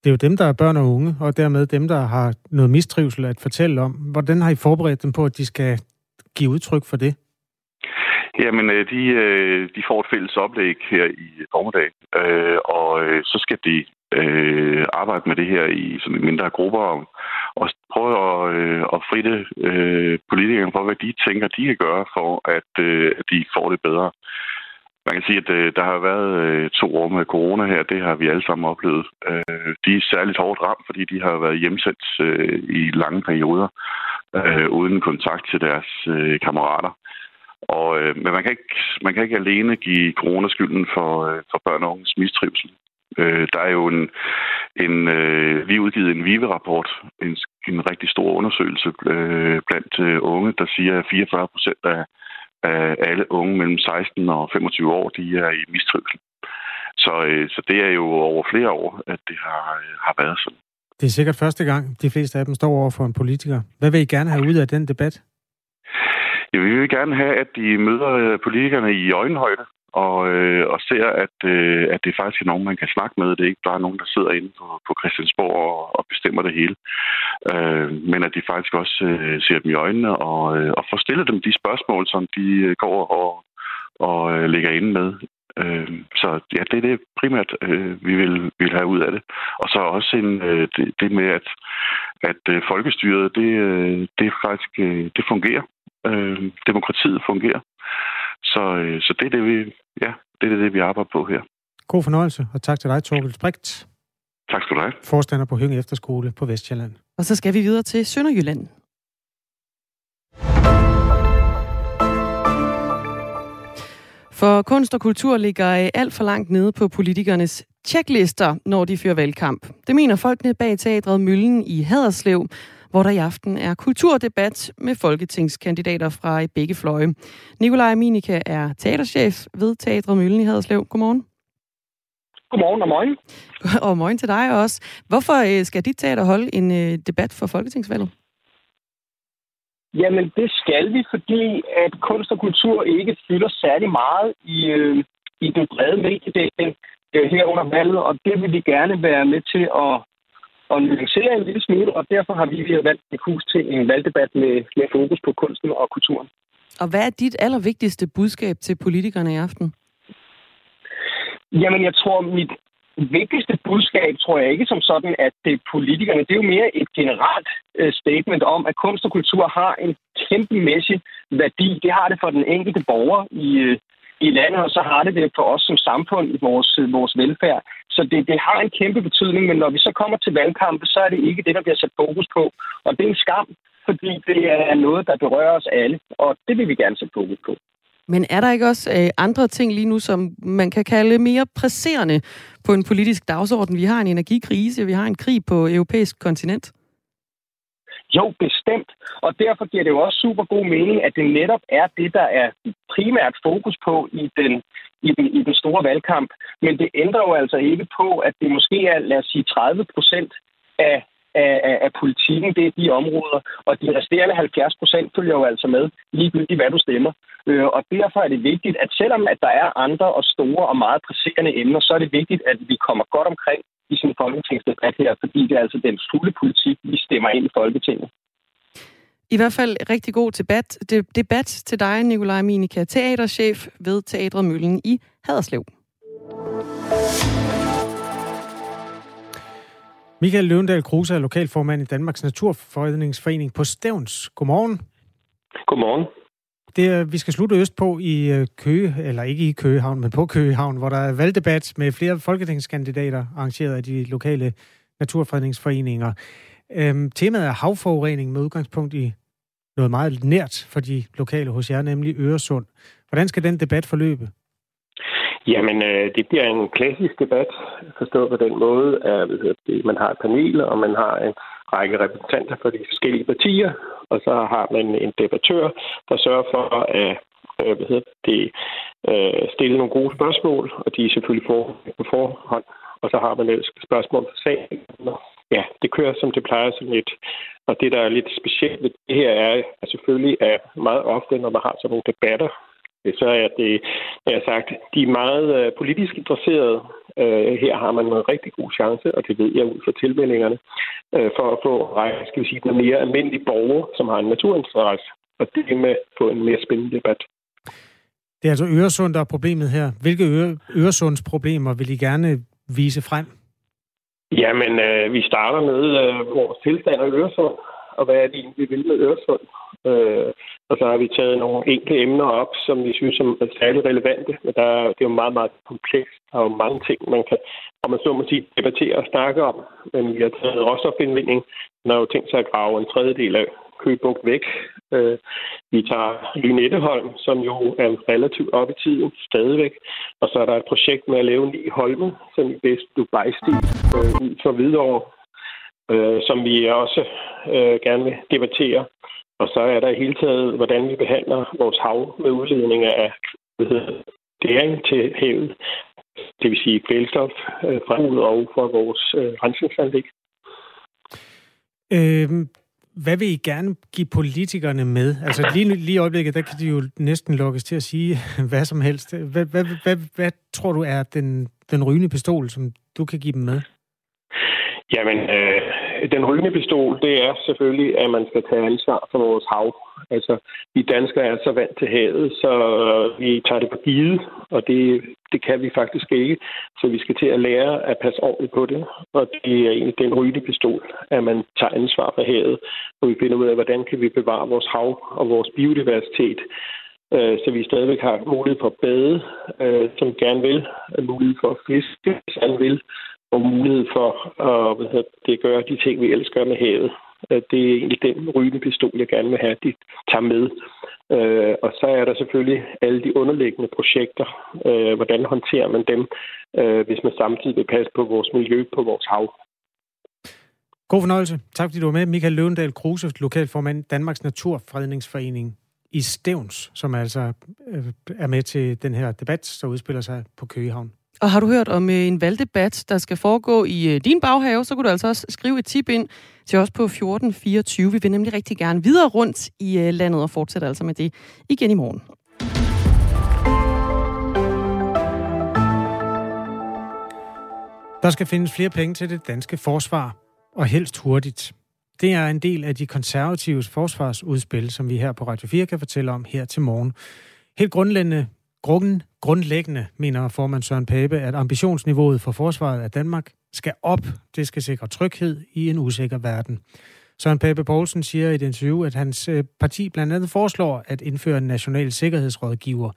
Det er jo dem, der er børn og unge, og dermed dem, der har noget mistrivsel at fortælle om. Hvordan har I forberedt dem på, at de skal give udtryk for det? Jamen, øh, de, øh, de får et fælles oplæg her i formiddag, øh, og så skal de arbejde med det her i sådan mindre grupper og, og prøve at, at fritte politikerne for, hvad de tænker, de kan gøre for, at, at de får det bedre. Man kan sige, at øh, der har været øh, to år med corona her. Det har vi alle sammen oplevet. Øh, de er særligt hårdt ramt, fordi de har været hjemsendt øh, i lange perioder øh, uden kontakt til deres øh, kammerater. Og, øh, men man kan, ikke, man kan ikke alene give coronaskylden for, øh, for børn og unges mistrivsel. Øh, der er jo en, en øh, lige udgivet en VIVE-rapport, en, en rigtig stor undersøgelse øh, blandt øh, unge, der siger, at 44 procent af af alle unge mellem 16 og 25 år, de er i mistrivsel. Så, øh, så det er jo over flere år, at det har, øh, har været sådan. Det er sikkert første gang, de fleste af dem står over for en politiker. Hvad vil I gerne have ud af den debat? Ja, vi vil gerne have, at de møder øh, politikerne i øjenhøjde og, øh, og ser, at, øh, at det faktisk er nogen, man kan snakke med. Det er ikke bare nogen, der sidder inde på, på Christiansborg og, og bestemmer det hele. Øh, men at de faktisk også øh, ser dem i øjnene og, øh, og får stillet dem de spørgsmål, som de øh, går og, og øh, lægger inde med. Øh, så ja, det er det primært, øh, vi vil, vil have ud af det. Og så også en, øh, det, det med, at, at øh, folkestyret, det, øh, det faktisk øh, det fungerer. Øh, demokratiet fungerer. Så, øh, så det er det, vi, ja, det er det, vi arbejder på her. God fornøjelse, og tak til dig, Torvild Sprigt. Tak skal du have. Forstander på Hønge Efterskole på Vestjylland. Og så skal vi videre til Sønderjylland. For kunst og kultur ligger alt for langt nede på politikernes tjeklister, når de fører valgkamp. Det mener folkene bag teatret Møllen i Haderslev, hvor der i aften er kulturdebat med folketingskandidater fra begge fløje. Nikolaj Minika er teaterchef ved Teatret Møllen i Haderslev. Godmorgen. Godmorgen og morgen. Og morgen til dig også. Hvorfor øh, skal dit teater holde en øh, debat for folketingsvalget? Jamen, det skal vi, fordi at kunst og kultur ikke fylder særlig meget i, øh, i den brede mediedækning øh, her under valget, og det vil vi gerne være med til at, at nuancere en lille smule, og derfor har vi valgt et hus til en valgdebat med, med fokus på kunsten og kulturen. Og hvad er dit allervigtigste budskab til politikerne i aften? Jamen, jeg tror, mit vigtigste budskab tror jeg ikke som sådan, at det er politikerne. Det er jo mere et generelt uh, statement om, at kunst og kultur har en kæmpemæssig værdi. Det har det for den enkelte borger i, uh, i landet, og så har det det for os som samfund i vores, uh, vores velfærd. Så det, det har en kæmpe betydning, men når vi så kommer til valgkampe, så er det ikke det, der bliver sat fokus på. Og det er en skam, fordi det er noget, der berører os alle, og det vil vi gerne sætte fokus på. Men er der ikke også øh, andre ting lige nu, som man kan kalde mere presserende på en politisk dagsorden? Vi har en energikrise, vi har en krig på europæisk kontinent. Jo, bestemt. Og derfor giver det jo også super god mening, at det netop er det, der er primært fokus på i den, i den, i den store valgkamp. Men det ændrer jo altså ikke på, at det måske er, lad os sige, 30 procent af af, af, af politikken, det er de områder, og de resterende 70 procent følger jo altså med, ligegyldigt hvad du stemmer. Øh, og derfor er det vigtigt, at selvom at der er andre og store og meget presserende emner, så er det vigtigt, at vi kommer godt omkring i sin folketingsdebat her, fordi det er altså den fulde politik, vi stemmer ind i Folketinget. I hvert fald rigtig god debat, debat til dig, Nikolaj Minika, teaterchef ved Teatret Møllen i Haderslev. Michael Løvendal Kruse er lokalformand i Danmarks Naturfredningsforening på Stævns. Godmorgen. Godmorgen. Det, vi skal slutte øst på i øh, Køge, eller ikke i Køgehavn, men på Køgehavn, hvor der er valgdebat med flere folketingskandidater arrangeret af de lokale naturfredningsforeninger. Øhm, temaet er havforurening med udgangspunkt i noget meget nært for de lokale hos jer, nemlig Øresund. Hvordan skal den debat forløbe? Jamen, øh, det bliver en klassisk debat, forstået på den måde, at det, man har et panel, og man har en række repræsentanter for de forskellige partier, og så har man en debattør, der sørger for at øh, hvad hedder det, øh, stille nogle gode spørgsmål, og de er selvfølgelig for, på forhånd. Og så har man ellers spørgsmål for sagen. Ja, det kører som det plejer sådan lidt. Og det, der er lidt specielt ved det her, er er selvfølgelig at meget ofte, når man har sådan nogle debatter, så er det, jeg har sagt, de er meget øh, politisk interesserede. Øh, her har man en rigtig god chance, og det ved jeg ud fra tilmeldingerne, øh, for at få skal vi sige, den mere almindelige borger, som har en naturinteresse, og det med på en mere spændende debat. Det er altså Øresund, der er problemet her. Hvilke Øresunds problemer vil I gerne vise frem? Jamen, øh, vi starter med øh, vores tilstand af Øresund, og hvad er det vi vil med Øresund? Øh, og så har vi taget nogle enkelte emner op, som vi synes er særligt relevante. Men der, det er jo meget, meget komplekst. Der er jo mange ting, man kan, og man så må sige, debattere og snakke om. Men vi har taget råstofindvinding. Man har jo tænkt sig at grave en tredjedel af Købugt væk. Øh, vi tager Lynetteholm, som jo er relativt op i tiden stadigvæk. Og så er der et projekt med at lave ni holme, som i bedst Dubai-stil øh, for Hvidovre, øh, som vi også øh, gerne vil debattere. Og så er der i hele taget, hvordan vi behandler vores hav med udledning af dæring til havet. Det vil sige kvælstof øh, fra og fra vores øh, rensningsanlæg. Øhm, hvad vil I gerne give politikerne med? Altså lige, lige i øjeblikket, der kan de jo næsten lukkes til at sige hvad som helst. Hvad, hvad, hvad, hvad tror du er den, den rygende pistol, som du kan give dem med? Jamen, øh, den rygende pistol, det er selvfølgelig, at man skal tage ansvar for vores hav. Altså, vi danskere er så vant til havet, så vi tager det på givet, og det, det kan vi faktisk ikke. Så vi skal til at lære at passe ordentligt på det, og det er egentlig den rygende pistol, at man tager ansvar for havet, og vi finder ud af, hvordan kan vi bevare vores hav og vores biodiversitet øh, så vi stadigvæk har mulighed for at bade, øh, som gerne vil, mulighed for at fiske, som gerne vil, og mulighed for at hvad hedder, det gøre de ting, vi elsker med havet. Det er egentlig den rygende jeg gerne vil have, de tager med. Øh, og så er der selvfølgelig alle de underliggende projekter. Øh, hvordan håndterer man dem, øh, hvis man samtidig vil passe på vores miljø, på vores hav? God fornøjelse. Tak fordi du var med. Michael Løvendal Kruse, lokalformand Danmarks Naturfredningsforening i Stævns, som altså øh, er med til den her debat, der udspiller sig på Køgehavn. Og har du hørt om øh, en valgdebat, der skal foregå i øh, din baghave, så kunne du altså også skrive et tip ind til os på 1424. Vi vil nemlig rigtig gerne videre rundt i øh, landet og fortsætte altså med det igen i morgen. Der skal findes flere penge til det danske forsvar, og helst hurtigt. Det er en del af de konservatives forsvarsudspil, som vi her på Radio 4 kan fortælle om her til morgen. Helt grundlæggende Grunden, grundlæggende mener formand Søren Pape, at ambitionsniveauet for forsvaret af Danmark skal op. Det skal sikre tryghed i en usikker verden. Søren Pape Poulsen siger i et interview, at hans øh, parti blandt andet foreslår at indføre en national sikkerhedsrådgiver,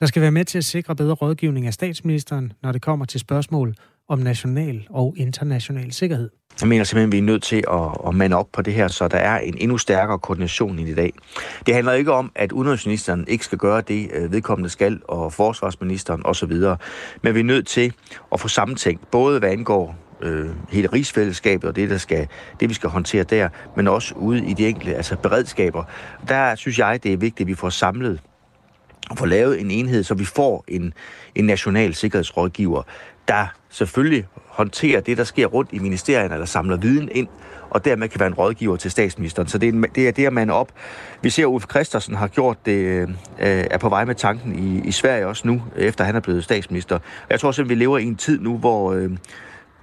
der skal være med til at sikre bedre rådgivning af statsministeren, når det kommer til spørgsmål om national og international sikkerhed. Jeg mener simpelthen, at vi er nødt til at, at mande op på det her, så der er en endnu stærkere koordination i dag. Det handler ikke om, at udenrigsministeren ikke skal gøre det, øh, vedkommende skal, og forsvarsministeren osv. Men vi er nødt til at få sammentænkt, både hvad angår øh, hele rigsfællesskabet og det, der skal, det, vi skal håndtere der, men også ude i de enkelte altså beredskaber. Der synes jeg, det er vigtigt, at vi får samlet og få lavet en enhed, så vi får en, en national sikkerhedsrådgiver, der selvfølgelig håndterer det, der sker rundt i ministerierne, eller samler viden ind, og dermed kan være en rådgiver til statsministeren. Så det er, det er det, man op. Vi ser, at Uffe Christensen har gjort det, øh, er på vej med tanken i, i Sverige også nu, efter han er blevet statsminister. Jeg tror simpelthen, vi lever i en tid nu, hvor, øh,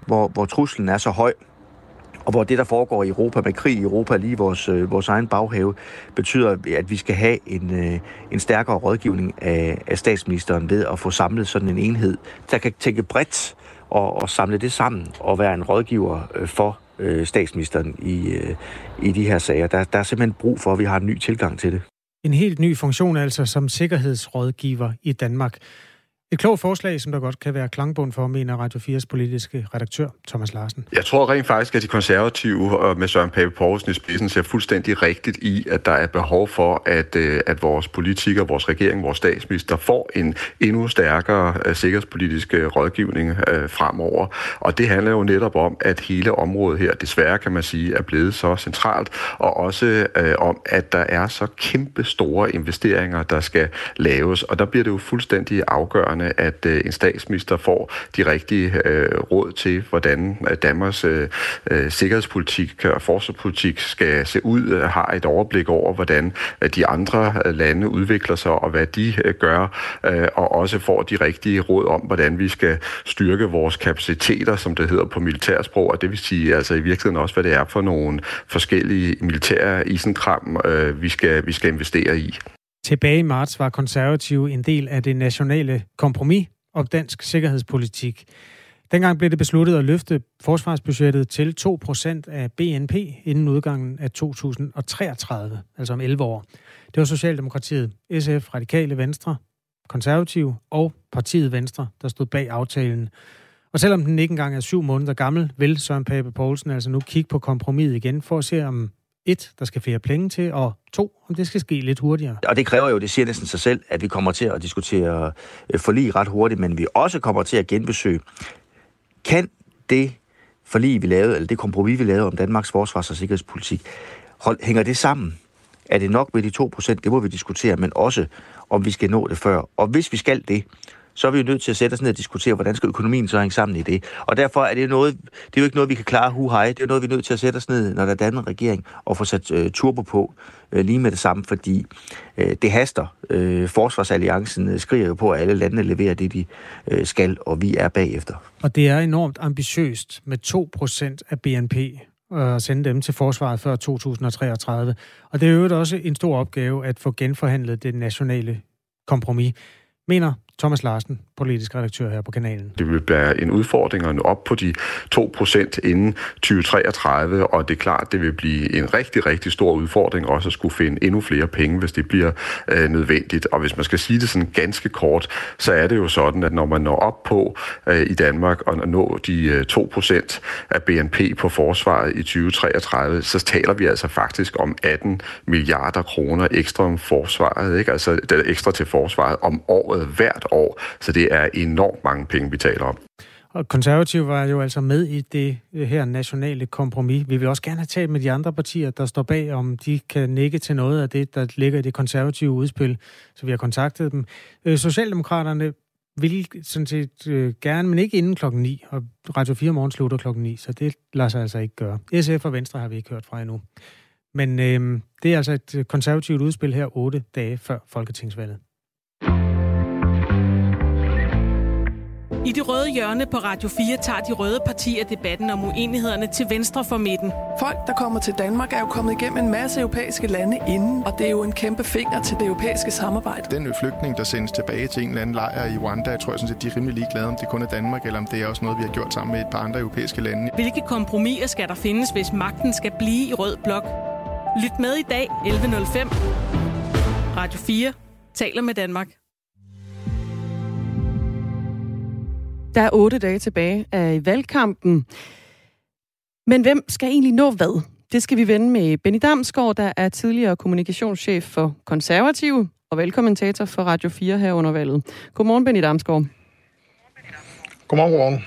hvor, hvor truslen er så høj, og hvor det, der foregår i Europa med krig i Europa, lige vores, øh, vores egen baghave, betyder, at vi skal have en, øh, en stærkere rådgivning af, af statsministeren ved at få samlet sådan en enhed, der kan tænke bredt og, og samle det sammen og være en rådgiver øh, for øh, statsministeren i, øh, i de her sager. Der, der er simpelthen brug for, at vi har en ny tilgang til det. En helt ny funktion altså som sikkerhedsrådgiver i Danmark. Et klogt forslag, som der godt kan være klangbund for, mener Radio 4's politiske redaktør Thomas Larsen. Jeg tror rent faktisk, at de konservative og med Søren Pape Poulsen i spidsen ser fuldstændig rigtigt i, at der er behov for, at, øh, at vores politikere, vores regering, vores statsminister får en endnu stærkere øh, sikkerhedspolitisk øh, rådgivning fremover. Og det handler jo netop om, at hele området her, desværre kan man sige, er blevet så centralt, og også om, at der er så kæmpe store investeringer, der skal laves. Og der bliver det jo fuldstændig afgørende, afgørende, at øh, en statsminister får de rigtige øh, råd til, hvordan øh, Danmarks øh, øh, sikkerhedspolitik og forsvarspolitik skal se ud, øh, har et overblik over, hvordan de andre lande udvikler sig og hvad de øh, gør, øh, og også får de rigtige råd om, hvordan vi skal styrke vores kapaciteter, som det hedder på militærsprog, og det vil sige altså i virkeligheden også, hvad det er for nogle forskellige militære isenkram, øh, vi, skal, vi skal investere i. Tilbage i marts var konservative en del af det nationale kompromis om dansk sikkerhedspolitik. Dengang blev det besluttet at løfte forsvarsbudgettet til 2% af BNP inden udgangen af 2033, altså om 11 år. Det var Socialdemokratiet, SF, Radikale Venstre, Konservative og Partiet Venstre, der stod bag aftalen. Og selvom den ikke engang er syv måneder gammel, vil Søren Pape Poulsen altså nu kigge på kompromiset igen for at se, om et, der skal flere penge til, og to, om det skal ske lidt hurtigere. Og det kræver jo, det siger næsten sig selv, at vi kommer til at diskutere øh, forlig ret hurtigt, men vi også kommer til at genbesøge, kan det forlig, vi lavede, eller det kompromis, vi lavede om Danmarks forsvars- og sikkerhedspolitik, hold, hænger det sammen? Er det nok med de 2 procent? Det må vi diskutere, men også om vi skal nå det før. Og hvis vi skal det, så er vi jo nødt til at sætte os ned og diskutere, hvordan skal økonomien så hænge sammen i det. Og derfor er det noget, det er jo ikke noget, vi kan klare hu hej. Det er noget, vi er nødt til at sætte os ned, når der er dannet regering, og få sat øh, turbo på øh, lige med det samme, fordi øh, det haster. Øh, Forsvarsalliancen øh, skriger jo på, at alle landene leverer det, de øh, skal, og vi er bagefter. Og det er enormt ambitiøst med 2% af BNP øh, at sende dem til forsvaret før 2033. Og det er jo også en stor opgave at få genforhandlet det nationale kompromis. Mener Thomas Larsen, politisk redaktør her på kanalen. Det vil være en udfordring at nå op på de 2% inden 2033, og det er klart, det vil blive en rigtig, rigtig stor udfordring også at skulle finde endnu flere penge, hvis det bliver øh, nødvendigt. Og hvis man skal sige det sådan ganske kort, så er det jo sådan, at når man når op på øh, i Danmark og nå de øh, 2% af BNP på forsvaret i 2033, så taler vi altså faktisk om 18 milliarder kroner ekstra om forsvaret, ikke? altså ekstra til forsvaret om året hvert år. Så det er enormt mange penge, vi taler om. Og konservative var jo altså med i det øh, her nationale kompromis. Vi vil også gerne have talt med de andre partier, der står bag, om de kan nikke til noget af det, der ligger i det konservative udspil. Så vi har kontaktet dem. Øh, Socialdemokraterne vil sådan set øh, gerne, men ikke inden klokken 9. Og Radio 4 morgen slutter klokken 9, så det lader sig altså ikke gøre. SF og Venstre har vi ikke hørt fra endnu. Men øh, det er altså et øh, konservativt udspil her otte dage før Folketingsvalget. I det røde hjørne på Radio 4 tager de røde partier debatten om uenighederne til venstre for midten. Folk, der kommer til Danmark, er jo kommet igennem en masse europæiske lande inden, og det er jo en kæmpe finger til det europæiske samarbejde. Den flygtning, der sendes tilbage til en eller anden lejr i Rwanda, jeg tror jeg sådan set, de er rimelig ligeglade, om det kun er Danmark, eller om det er også noget, vi har gjort sammen med et par andre europæiske lande. Hvilke kompromiser skal der findes, hvis magten skal blive i rød blok? Lyt med i dag 11.05. Radio 4 taler med Danmark. Der er otte dage tilbage af valgkampen. Men hvem skal egentlig nå hvad? Det skal vi vende med Benny Damsgaard, der er tidligere kommunikationschef for Konservative og velkommentator for Radio 4 her under valget. Godmorgen, Benny Damsgaard. Godmorgen, godmorgen.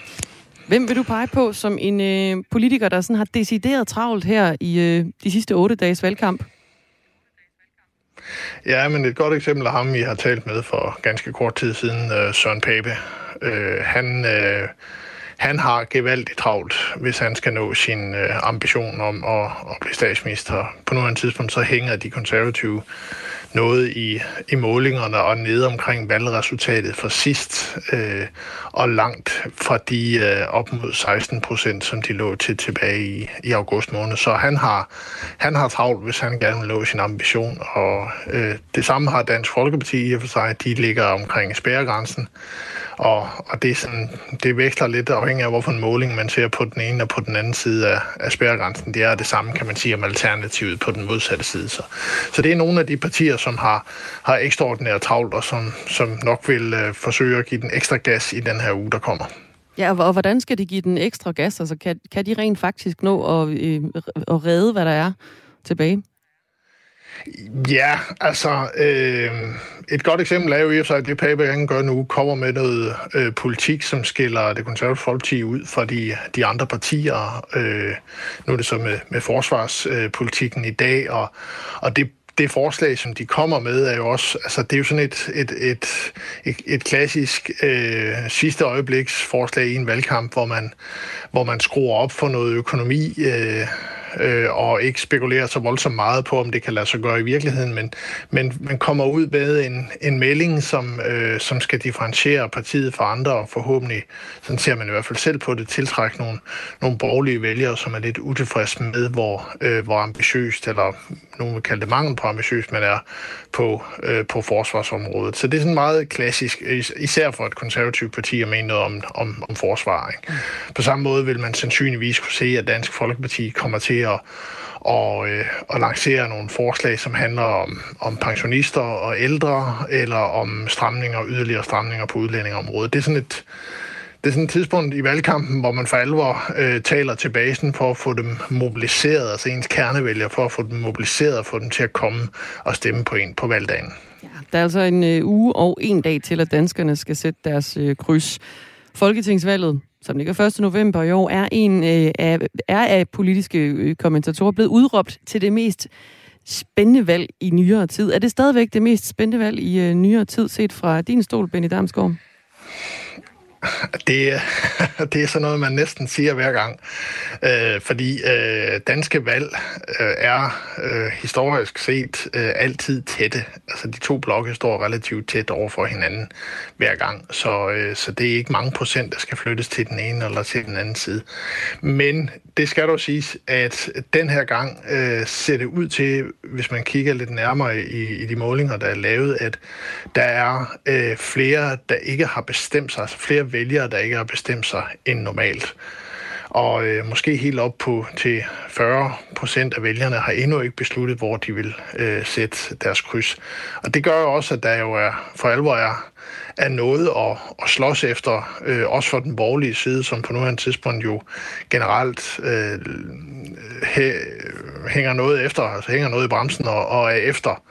Hvem vil du pege på som en øh, politiker, der sådan har decideret travlt her i øh, de sidste otte dages valgkamp? Ja, men et godt eksempel er ham, vi har talt med for ganske kort tid siden, øh, Søren Pape. Øh, han, øh, han har gevaldigt travlt, hvis han skal nå sin øh, ambition om at, at blive statsminister. På nuværende tidspunkt så hænger de konservative noget i, i målingerne og nede omkring valgresultatet for sidst, øh, og langt fra de øh, op mod 16 procent, som de lå til tilbage i, i august måned. Så han har, han har travlt, hvis han gerne vil nå sin ambition, og øh, det samme har Dansk Folkeparti i og for sig. De ligger omkring spærregrænsen. Og, og det, er sådan, det veksler lidt afhængig af, hvorfor en måling man ser på den ene og på den anden side af, af spærregrænsen. Det er det samme, kan man sige, om alternativet på den modsatte side. Så, så det er nogle af de partier, som har, har ekstraordinært travlt, og som, som nok vil øh, forsøge at give den ekstra gas i den her uge, der kommer. Ja, og hvordan skal de give den ekstra gas? Altså, kan, kan de rent faktisk nå at, øh, at redde, hvad der er tilbage? Ja, altså øh, et godt eksempel er jo i og sig, at det Pape gør nu, kommer med noget øh, politik, som skiller det konservative folkeparti ud fra de, de andre partier. Øh, nu er det så med, med forsvarspolitikken i dag, og, og det det forslag, som de kommer med, er jo også, altså det er jo sådan et, et, et, et, et klassisk øh, sidste øjebliks forslag i en valgkamp, hvor man, hvor man skruer op for noget økonomi, øh, øh, og ikke spekulerer så voldsomt meget på, om det kan lade sig gøre i virkeligheden, men, men man kommer ud med en, en melding, som, øh, som skal differentiere partiet fra andre, og forhåbentlig, sådan ser man i hvert fald selv på det, tiltrække nogle, nogle borgerlige vælgere, som er lidt utilfredse med, hvor, øh, hvor ambitiøst, eller nogen vil kalde det mangel på ambitiøst, man er på, øh, på forsvarsområdet. Så det er sådan meget klassisk, især for et konservativt parti, at mene noget om, om, om forsvar. Ikke? På samme måde vil man sandsynligvis kunne se, at Dansk Folkeparti kommer til at og, øh, og lancere nogle forslag, som handler om, om pensionister og ældre, eller om stramninger, yderligere stramninger på udlændingeområdet. Det er sådan et, det er sådan et tidspunkt i valgkampen, hvor man for alvor øh, taler til basen for at få dem mobiliseret, altså ens kernevælger, for at få dem mobiliseret og få dem til at komme og stemme på en på valgdagen. Ja, der er altså en øh, uge og en dag til, at danskerne skal sætte deres øh, kryds. Folketingsvalget, som ligger 1. november i år, er, en øh, af, er af politiske øh, kommentatorer blevet udråbt til det mest spændende valg i nyere tid. Er det stadigvæk det mest spændende valg i øh, nyere tid, set fra din stol, Benny Damsgaard? Det, det er sådan noget, man næsten siger hver gang. Øh, fordi øh, danske valg øh, er øh, historisk set øh, altid tætte. Altså de to blokke står relativt tæt over for hinanden hver gang. Så, øh, så det er ikke mange procent, der skal flyttes til den ene eller til den anden side. Men det skal dog siges, at den her gang øh, ser det ud til, hvis man kigger lidt nærmere i, i de målinger, der er lavet, at der er øh, flere, der ikke har bestemt sig, altså flere vælgere, der ikke har bestemt sig end normalt. Og øh, måske helt op på til 40 procent af vælgerne har endnu ikke besluttet, hvor de vil øh, sætte deres kryds. Og det gør jo også, at der jo er, for alvor er, er noget at, at slås efter, øh, også for den borgerlige side, som på nuværende tidspunkt jo generelt øh, hæ, hænger noget efter, altså hænger noget i bremsen og, og er efter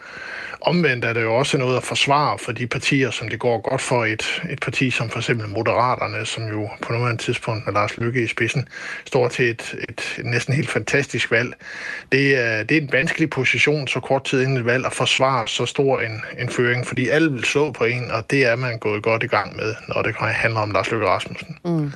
Omvendt er det jo også noget at forsvare for de partier, som det går godt for. Et, et parti som for eksempel Moderaterne, som jo på nuværende tidspunkt med Lars Lykke i spidsen, står til et, et, næsten helt fantastisk valg. Det er, det er en vanskelig position så kort tid inden et valg at forsvare så stor en, en føring, fordi alle vil slå på en, og det er man gået godt i gang med, når det handler om Lars Lykke Rasmussen. Mm.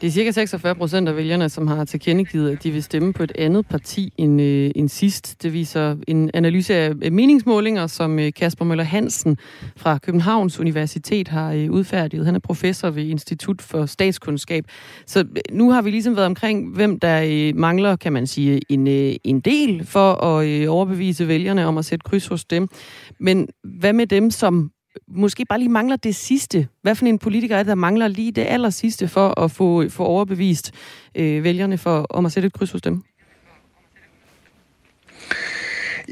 Det er cirka 46 procent af vælgerne, som har tilkendegivet, at de vil stemme på et andet parti end, øh, end sidst. Det viser en analyse af meningsmålinger, som øh, Kasper Møller Hansen fra Københavns Universitet har øh, udfærdiget. Han er professor ved Institut for Statskundskab. Så øh, nu har vi ligesom været omkring, hvem der øh, mangler, kan man sige, en, øh, en del for at øh, overbevise vælgerne om at sætte kryds hos dem. Men hvad med dem, som måske bare lige mangler det sidste. Hvad for en politiker er det, der mangler lige det aller sidste for at få, få overbevist øh, vælgerne for, om at sætte et kryds hos dem?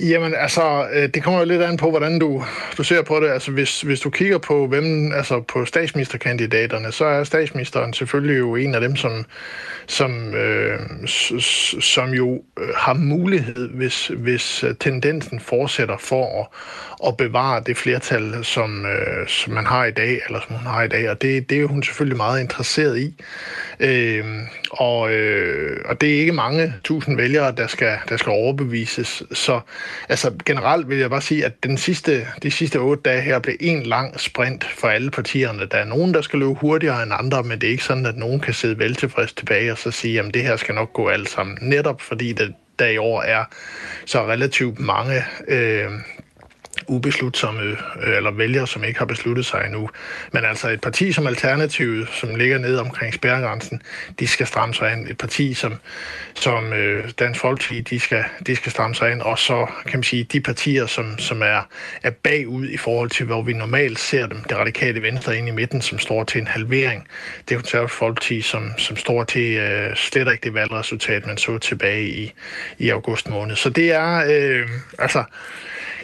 Jamen, altså, øh, det kommer jo lidt an på, hvordan du, du ser på det. Altså, hvis, hvis du kigger på, hvem, altså på statsministerkandidaterne, så er statsministeren selvfølgelig jo en af dem, som, som, øh, som jo øh, har mulighed, hvis, hvis øh, tendensen fortsætter for at, at bevare det flertal, som, øh, som man har i dag, eller som hun har i dag, og det, det er hun selvfølgelig meget interesseret i. Øh, og, øh, og det er ikke mange tusind vælgere, der skal, der skal overbevises. Så altså, generelt vil jeg bare sige, at den sidste, de sidste otte dage her blev en lang sprint for alle partierne. Der er nogen, der skal løbe hurtigere end andre, men det er ikke sådan, at nogen kan sidde vel tilfreds tilbage og så sige, at det her skal nok gå alt sammen. Netop fordi det, der i år er så relativt mange øh, ubeslutsomme, øh, eller vælgere, som ikke har besluttet sig endnu. Men altså et parti som Alternativet, som ligger nede omkring spærregrænsen, de skal stramme sig ind. Et parti som, som øh, Dansk Folkeparti, de skal, de skal stramme sig ind. Og så kan man sige, de partier, som, som er, er bagud i forhold til, hvor vi normalt ser dem, det radikale venstre ind i midten, som står til en halvering. Det konservative Folkeparti, som, som står til øh, slet ikke det valgresultat, man så tilbage i, i august måned. Så det er, øh, altså,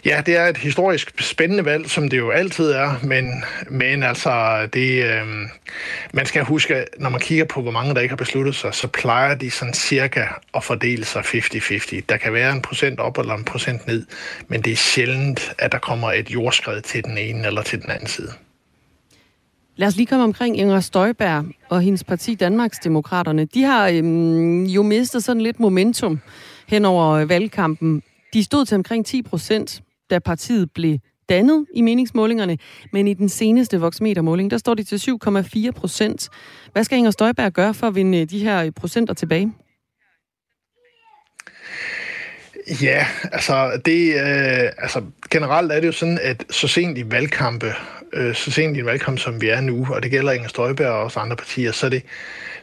Ja, det er et historisk spændende valg, som det jo altid er, men, men altså, det, øh, man skal huske, når man kigger på, hvor mange der ikke har besluttet sig, så plejer de sådan cirka at fordele sig 50-50. Der kan være en procent op eller en procent ned, men det er sjældent, at der kommer et jordskred til den ene eller til den anden side. Lad os lige komme omkring Inger Støjberg og hendes parti Danmarksdemokraterne. De har øhm, jo mistet sådan lidt momentum hen over øh, valgkampen. De stod til omkring 10 procent, da partiet blev dannet i meningsmålingerne, men i den seneste voksmetermåling, der står de til 7,4 procent. Hvad skal Inger Støjberg gøre for at vinde øh, de her øh, procenter tilbage? Ja, altså, det, øh, altså generelt er det jo sådan, at så sent i valgkampe, øh, så sent i en valgkamp, som vi er nu, og det gælder Inger Støjberg og også andre partier, så er det,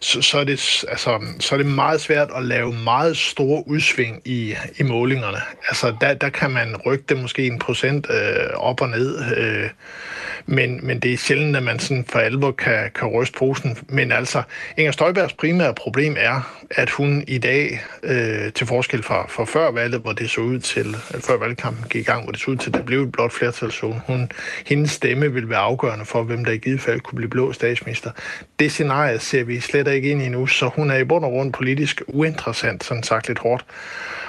så, så, er det, altså, så er det meget svært at lave meget store udsving i, i målingerne. Altså, der, der kan man rykke det måske en procent øh, op og ned, øh, men, men det er sjældent, at man sådan for alvor kan, kan ryste posen. Men altså, Inger Støjbergs primære problem er, at hun i dag, øh, til forskel fra, fra før valget, hvor det så ud til, at før valgkampen gik i gang, hvor det så ud til, at der blev et blot flertalszone, hun, hendes stemme vil være afgørende for, hvem der i givet fald kunne blive blå statsminister. Det scenarie ser vi slet ikke ind i nu, så hun er i bund og grund politisk uinteressant, sådan sagt lidt hårdt.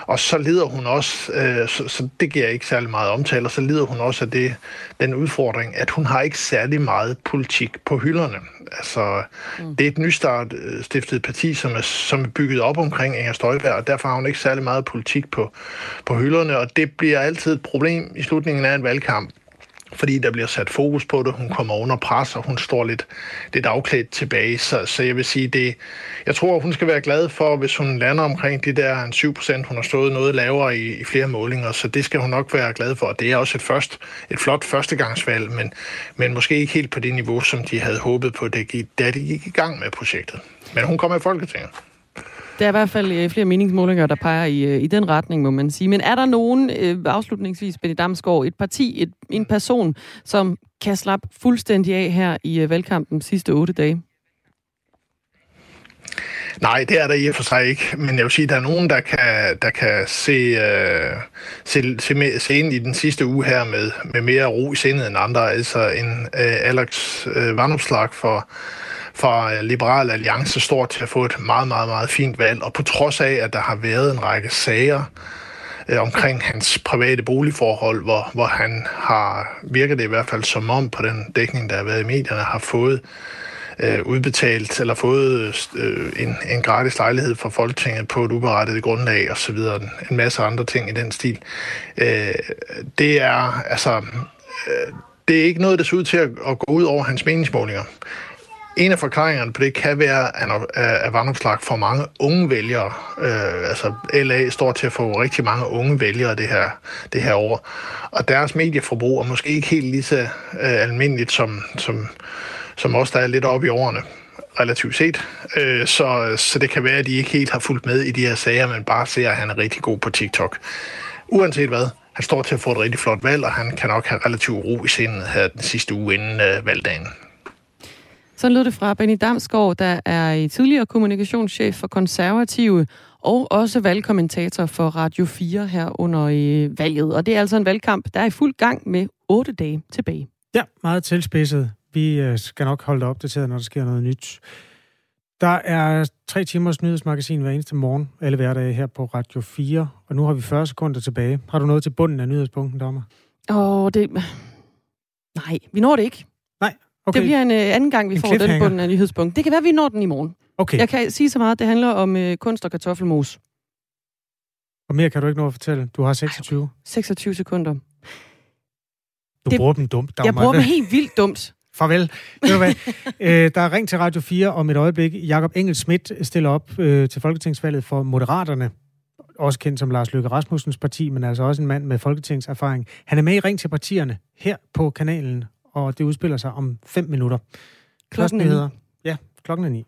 Og så lider hun også, øh, så, så det giver ikke særlig meget omtale, og så lider hun også af det, den udfordring, at hun har ikke særlig meget politik på hylderne. Altså, mm. det er et nystart øh, stiftet parti, som er, som er bygget op omkring Inger Støjberg, og derfor har hun ikke særlig meget politik på, på hylderne, og det bliver altid et problem i slutningen af en valgkamp, fordi der bliver sat fokus på det. Hun kommer under pres, og hun står lidt, lidt afklædt tilbage. Så, så jeg vil sige, det, jeg tror, hun skal være glad for, hvis hun lander omkring de der 7 procent. Hun har stået noget lavere i, i flere målinger, så det skal hun nok være glad for. Det er også et, først, et flot førstegangsvalg, men, men måske ikke helt på det niveau, som de havde håbet på, da de gik i gang med projektet. Men hun kommer i Folketinget. Der er i hvert fald øh, flere meningsmålinger, der peger i, øh, i den retning, må man sige. Men er der nogen, øh, afslutningsvis, Benny Damsgaard, et parti, et, en person, som kan slappe fuldstændig af her i øh, valgkampen sidste otte dage? Nej, det er der i og for sig ikke. Men jeg vil sige, at der er nogen, der kan, der kan se, øh, se, se, se ind i den sidste uge her med, med mere ro i sindet end andre. Altså en øh, Alex øh, Vandopslag for fra øh, Liberal Alliance står til at få et meget, meget, meget fint valg. Og på trods af, at der har været en række sager øh, omkring hans private boligforhold, hvor, hvor han har, virker det i hvert fald som om på den dækning, der har været i medierne, har fået øh, udbetalt eller fået øh, en, en gratis lejlighed fra Folketinget på et uberettet grundlag og så videre. En masse andre ting i den stil. Øh, det er altså... Øh, det er ikke noget, der ser ud til at, at gå ud over hans meningsmålinger. En af forklaringerne på det kan være, at vandopslag for mange unge vælgere. Øh, altså LA står til at få rigtig mange unge vælgere det her, det her år. Og deres medieforbrug er måske ikke helt lige så øh, almindeligt som, som, som os, der er lidt oppe i årene relativt set. Øh, så, så det kan være, at de ikke helt har fulgt med i de her sager, men bare ser, at han er rigtig god på TikTok. Uanset hvad, han står til at få et rigtig flot valg, og han kan nok have relativt ro i sindet her den sidste uge inden øh, valgdagen. Så lød det fra Benny Damsgaard, der er tidligere kommunikationschef for Konservative og også valgkommentator for Radio 4 her under øh, valget. Og det er altså en valgkamp, der er i fuld gang med otte dage tilbage. Ja, meget tilspidset. Vi øh, skal nok holde dig opdateret, når der sker noget nyt. Der er tre timers nyhedsmagasin hver eneste morgen, alle hverdage her på Radio 4, og nu har vi 40 sekunder tilbage. Har du noget til bunden af nyhedspunkten, Dommer? Åh, det... Nej, vi når det ikke. Okay. Det bliver en uh, anden gang, vi en får den bunden af nyhedspunkt. Det kan være, vi når den i morgen. Okay. Jeg kan sige så meget, det handler om uh, kunst og kartoffelmos. Og mere kan du ikke nå at fortælle. Du har 26. 26 sekunder. Du det, bruger dem dumt, Dagmar. Jeg bruger dem helt vildt dumt. Farvel. Ved du hvad? øh, der er ring til Radio 4 om et øjeblik. Jakob Engel Schmidt stiller op øh, til Folketingsvalget for Moderaterne. også kendt som Lars Løkke Rasmussens parti, men altså også en mand med folketingserfaring. Han er med i Ring til partierne her på kanalen, og det udspiller sig om fem minutter. Klokken er ni. Nyheder. Ja, klokken er ni.